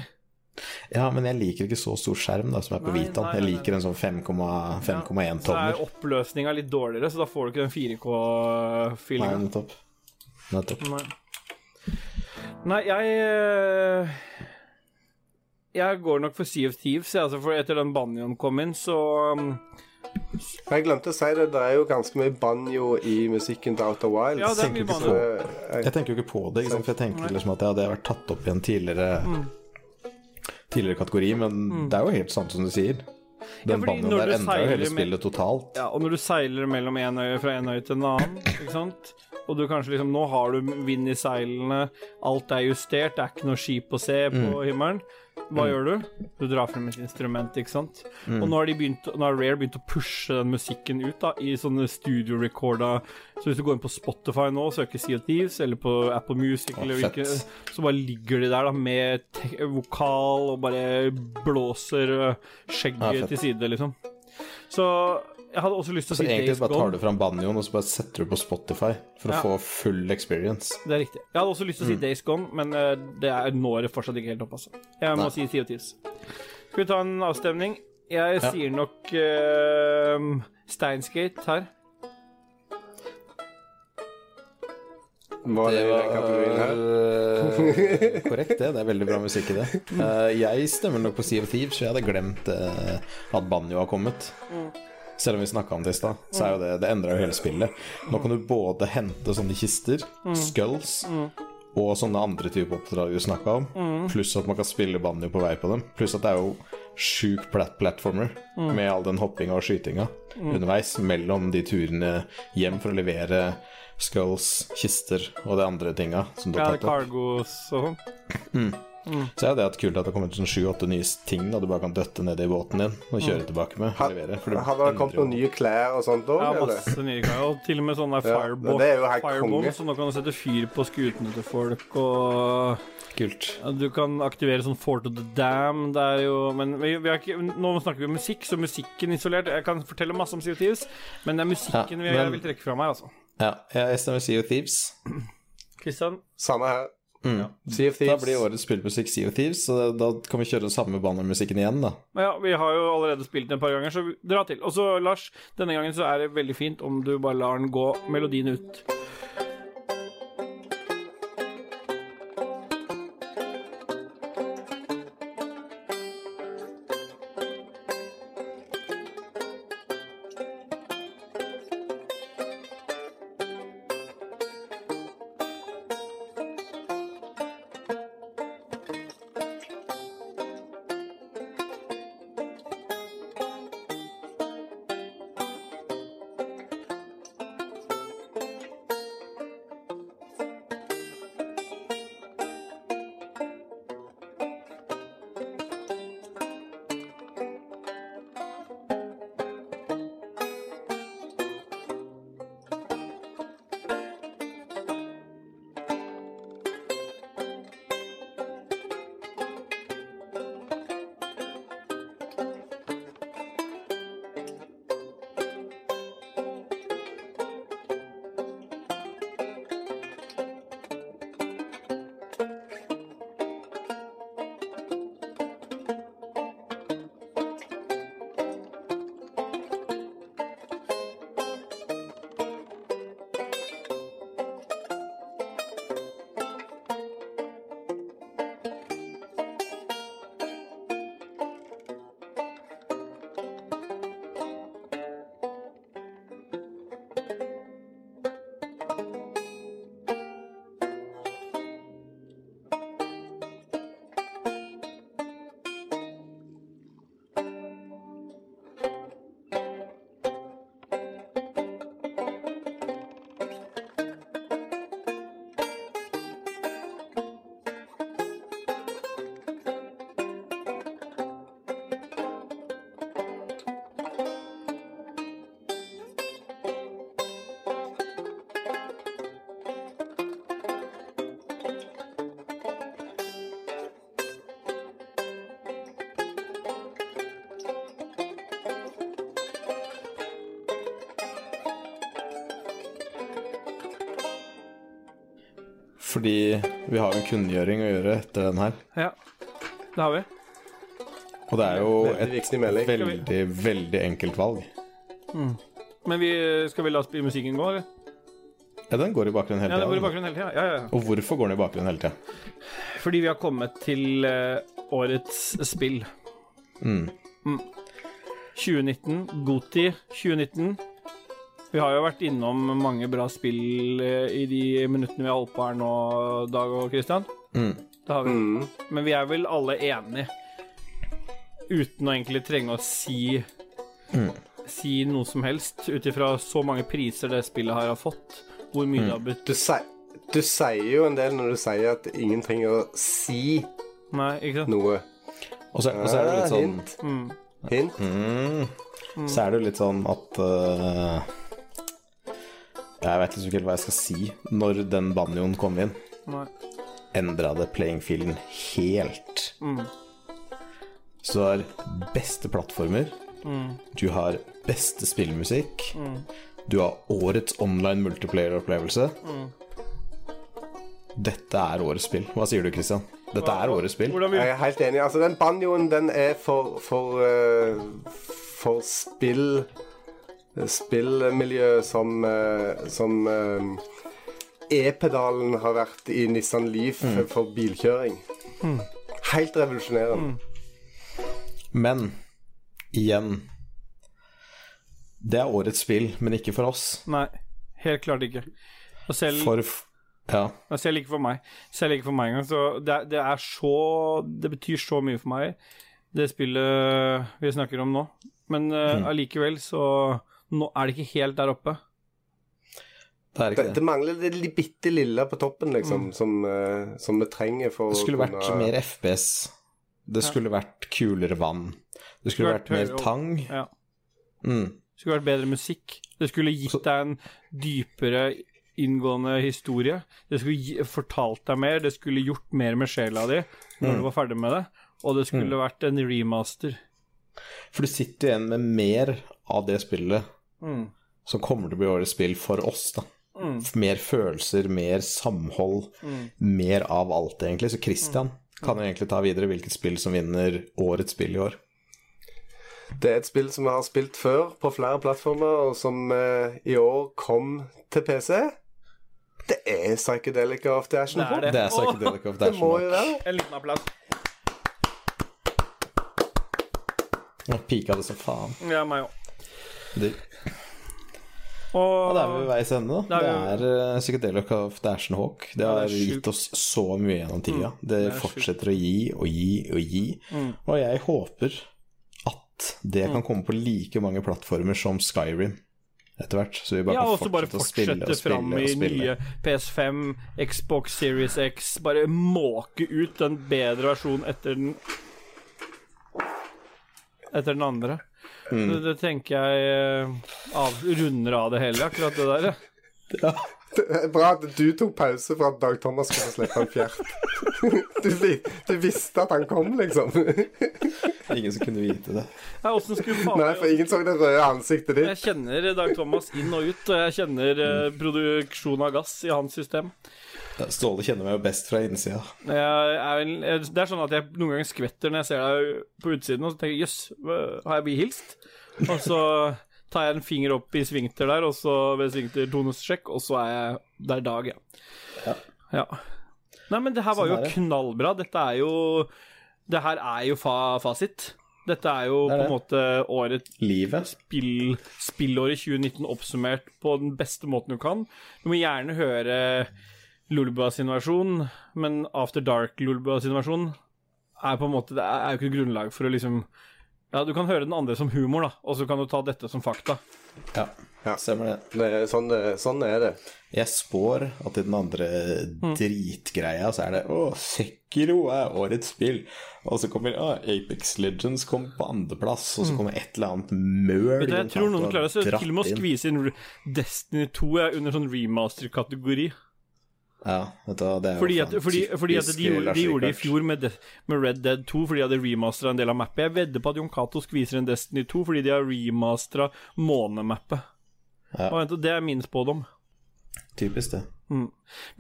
S3: Ja, men jeg liker ikke så stor skjerm da som er på
S1: Nei,
S3: Vitaen.
S1: nei,
S3: Jeg liker en sånn 5,1-tommer
S1: Så er oppløsninga litt dårligere, så da får du ikke den 4K-feelinga.
S3: nettopp. Nettopp.
S1: Nei. Nei, jeg eh, Jeg går nok for Sea of Thieves, altså, for etter den banjoen kom inn, så um,
S2: Jeg glemte å si det, det er jo ganske mye banjo i musikken til Outer Wilds.
S1: Ja, det er
S3: tenker
S1: mye
S3: ikke
S1: banjo.
S2: Jeg,
S3: Jeg tenker jo ikke på det, for jeg tenker liksom at det hadde vært tatt opp i en tidligere Tidligere kategori, men det er jo helt sant som du sier. Den
S1: ja,
S3: banjoen der endrer jo hele spillet totalt.
S1: Ja, og når du seiler mellom en øye fra en øye til en annen, ikke sant Og du kanskje liksom Nå har du vind i seilene, alt er justert, det er ikke noe skip å se på
S3: Mm.
S1: himmelen. Hva gjør du? Du drar frem et instrument, ikke sant.
S3: Mm.
S1: Og nå har, de begynt, nå har Rare begynt å pushe den musikken ut da i sånne studio-recorda Så hvis du går inn på Spotify nå og søker Sea of Thieves, eller på Apple Music,
S3: oh,
S1: eller hvilke, så bare ligger de der da med vokal og bare blåser øh, skjegget
S3: ah,
S1: til side, liksom. Så jeg hadde også lyst til å si
S3: Så
S1: si
S3: egentlig bare tar du fram banjoen, og så bare setter du på Spotify for å få full experience.
S1: Det er riktig. Jeg hadde også lyst til å si Days Gone, men eh, det er når det fortsatt ikke helt opp, altså. Jeg må
S3: Nei.
S1: si Sea of Thieves. Skal vi ta en avstemning? Jeg
S3: Ja.
S1: sier nok uh, Steinsgate her.
S2: var det kategorien her?
S3: eh, korrekt, det. Det er veldig bra musikk i det. Uh, jeg stemmer nok på Sea of Thieves, for jeg hadde glemt uh, at banjo har kommet. Selv om vi snakka om det i stad, så er jo det Det endra jo hele spillet. Nå kan du både hente sånne kister, skulls, og sånne andre typer oppdrag du snakka om, pluss at man kan spille banjo på vei på dem. Pluss at det er jo sjuk plat platformer med all den hoppinga og skytinga underveis mellom de turene hjem for å levere skulls, kister og de andre tinga som du
S1: Ja,
S3: har tatt opp.
S1: Cargos og sånn.
S3: Så er det at kult at det har kommet sånn sju-åtte nye ting da du bare kan døtte ned i båten din og kjøre tilbake med. Har, levere, for det
S2: kommet noen nye klær og sånt òg,
S1: Ja, masse nye klær. Og til og med sånne
S2: Ja,
S1: firebomb,
S2: det er jo helt
S1: firebomb så nå kan du sette fyr på skutene til folk, og
S3: Kult.
S1: Du kan aktivere sånn Fort of the Dam. Det er jo Men vi, vi har ikke, nå snakker vi om musikk, så musikken isolert Jeg kan fortelle masse om of Thieves, men det er musikken
S3: Ja,
S1: vi, jeg vil trekke fra meg, altså.
S3: Ja, jeg stemmer Sea of Thieves.
S1: Kristian?
S2: Samme her.
S3: Mm.
S2: Sea of
S3: Da blir årets spillmusikk Sea of Thieves, så da kan vi kjøre den samme bannermusikken igjen, da.
S1: Ja, vi har jo allerede spilt den et par ganger, så dra til. Og så, Lars, denne gangen så er det veldig fint om du bare lar den gå melodien ut.
S3: Fordi vi har en kunngjøring å gjøre etter den her.
S1: Ja, det har vi.
S3: Og det er jo
S2: Veldig
S3: et veldig, veldig enkelt valg.
S1: Men vi, skal vi la musikken gå, eller?
S3: Ja, den går i bakgrunnen hele
S1: Ja, den går i
S3: tida.
S1: bakgrunnen hele tida. Ja, ja, ja.
S3: Og hvorfor går den i bakgrunnen hele tida?
S1: Fordi vi har kommet til eh, årets spill.
S3: Mm.
S1: 2019, Goti 2019. Vi har jo vært innom mange bra spill eh, i de minuttene vi har holdt på her nå, Dag og Christian.
S3: Mm.
S1: Det har vi.
S2: Mm.
S1: Men vi er vel alle enige, uten å egentlig trenge å si Si noe som helst, ut ifra så mange priser det spillet her har fått. Hvor mye det har betydd
S2: Du, du sier jo en del når du sier at ingen trenger å si
S1: Nei, ikke sant?
S2: noe.
S3: Og, så, og så er det litt sånn
S2: Hint.
S1: Mm.
S2: Hint.
S3: mm. Så er det jo litt sånn at øh, Jeg vet liksom ikke helt hva jeg skal si. Når den banjoen kom inn,
S1: Nei.
S3: endra det playing-fielden helt.
S1: Mm.
S3: Så du har beste plattformer,
S1: Mm.
S3: du har beste spillmusikk,
S1: Mm.
S3: du har årets online multiplayer-opplevelse.
S1: Mm.
S3: Dette er årets spill. Hva sier du, Christian? Dette er årets spill.
S2: Jeg er helt enig. Altså, den banjoen, den er for For, uh, for spill Spillmiljø som eh, Som eh, E-pedalen har vært i Nissan Leaf for bilkjøring. Helt revolusjonerende.
S3: Men igjen Det er årets spill, men ikke for oss.
S1: Nei, helt klart ikke. Og selv,
S3: For Ja.
S1: og selv ikke for meg. Selv ikke for meg engang. Så det, er- det er så Det betyr så mye for meg, det spillet vi snakker om nå. Men eh, allikevel så nå er det ikke helt der oppe.
S3: Det er
S2: Det,
S3: ikke
S2: det
S3: det.
S2: mangler det bitte lille på toppen, liksom, som, uh, som vi trenger for
S3: Det skulle
S2: å
S3: vært
S2: kunne
S3: mer FPS. Det skulle vært kulere vann. Det skulle vært mer tang.
S1: Ja.
S3: Mm.
S1: Det skulle vært bedre musikk. Det skulle gitt deg en dypere, inngående historie. Det skulle gi, fortalt deg mer. Det skulle gjort mer med sjela di når du var ferdig med det. Og det skulle vært en remaster.
S3: For du sitter igjen med mer av det spillet
S1: Mm.
S3: som kommer til å bli årets spill for oss, da.
S1: Mm.
S3: Mer følelser, mer samhold, mer av alt, egentlig. Så Christian kan jo egentlig ta videre hvilket spill som vinner årets spill i år.
S2: Det er et spill som vi har spilt før på flere plattformer, og som eh, i år kom til PC. Det er Psychedelic of the Ashen
S1: Det er
S2: Hawk.
S1: det.
S3: Det er Psychedelic of
S2: the Ashen
S3: Dashmore.
S1: En liten applaus.
S3: Jeg pika det som faen.
S1: Ja, meg òg.
S3: Det,
S1: Og
S3: det er vi ved veis ende, da.
S1: Det er
S3: er uh, Psychedelic of Dashen Hawk. Det har
S1: det
S3: gitt oss så mye gjennom tida. Det,
S1: det fortsetter
S3: fortsetter å gi og gi og gi.
S1: Mm.
S3: Og jeg håper at det kan komme på like mange plattformer som Skyrim etter hvert. Så vi bare
S1: Ja,
S3: kan fortsette å spille og spille
S1: fram
S3: og
S1: i
S3: spille.
S1: nye PS5, Xbox Series X. Bare måke ut den bedre versjonen etter den Etter den andre.
S3: Mm.
S1: Det, det tenker jeg eh, av, runder av det hele, akkurat det der. ja.
S2: Det er bra at du tok pause for at Dag Thomas skulle slippe en fjert. Du, du visste at han kom, liksom.
S3: Ingen som kunne vite det.
S1: Nei, faen
S2: Nei, for ingen så det røde ansiktet ditt.
S1: Jeg kjenner Dag Thomas inn og ut, og jeg kjenner mm. produksjon av gass i hans system.
S3: Ståle kjenner meg jo best fra innsida.
S1: Det er sånn at jeg noen ganger skvetter når jeg ser deg på utsiden, og så tenker jeg jøss, har jeg blitt hilst? Og så tar jeg en finger opp i svingter der, og så ved svingter tonussjekk, og så er jeg der Dag, ja. ja. Nei, men det her var
S3: Sånn
S1: jo knallbra. Dette er jo Det her er jo fa fasit. Dette er jo
S3: Det er
S1: på en måte året
S3: Livet.
S1: spill, spillåret 2019 oppsummert på den beste måten du kan. Du må gjerne høre Lulba sin versjon, men After Dark Lulba sin versjon er på en måte Det er jo ikke grunnlag for å liksom Ja, du kan høre den andre som humor, da, og så kan du ta dette som fakta.
S3: Ja,
S2: Ja.
S3: stemmer det.
S2: Det er sånn, sånn er det.
S3: Jeg spår at i den andre
S1: Mm.
S3: dritgreia så er det Å, Sekiro er årets spill. Og så kommer å, Apex Legends kom på andreplass, og så kommer et eller annet møl
S1: Mm. Vet du, jeg tror noen klarer seg til og med å skvise inn Destiny 2 er under sånn remaster-kategori.
S3: Ja, vet du, det er jo
S1: Fordi at, fordi, fordi at de, gjorde- de gjorde det i fjor med, med Red Dead 2 fordi de hadde remastera en del av mappet. Jeg vedder på at Jon Cato skviser en Destiny 2 fordi de har remastera månemappet.
S3: Ja.
S1: Og vent, Det er min spådom.
S3: Typisk det.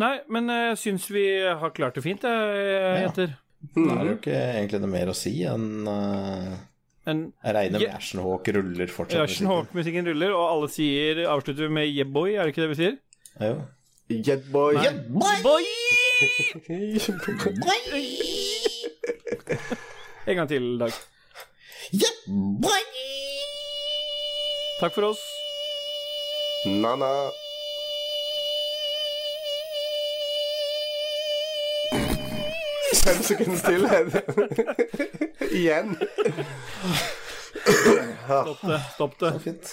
S1: Nei, men jeg syns vi har klart det fint, jeg, jenter.
S3: Da er det jo ikke egentlig noe mer å si enn uh,
S1: En
S3: Jeg regner med Ashenhawk ruller fortsatt.
S1: Ashen Hawk-musikken ruller, og alle sier avslutter med yeah boy, er det ikke det vi sier?
S3: Jo.
S2: Yeah
S1: Boy! En gang til, Dag. Takk for oss.
S2: Na-na. Fem sekunder stillhet. Igjen.
S1: Stopp det. Stopp det.
S3: Så Fint.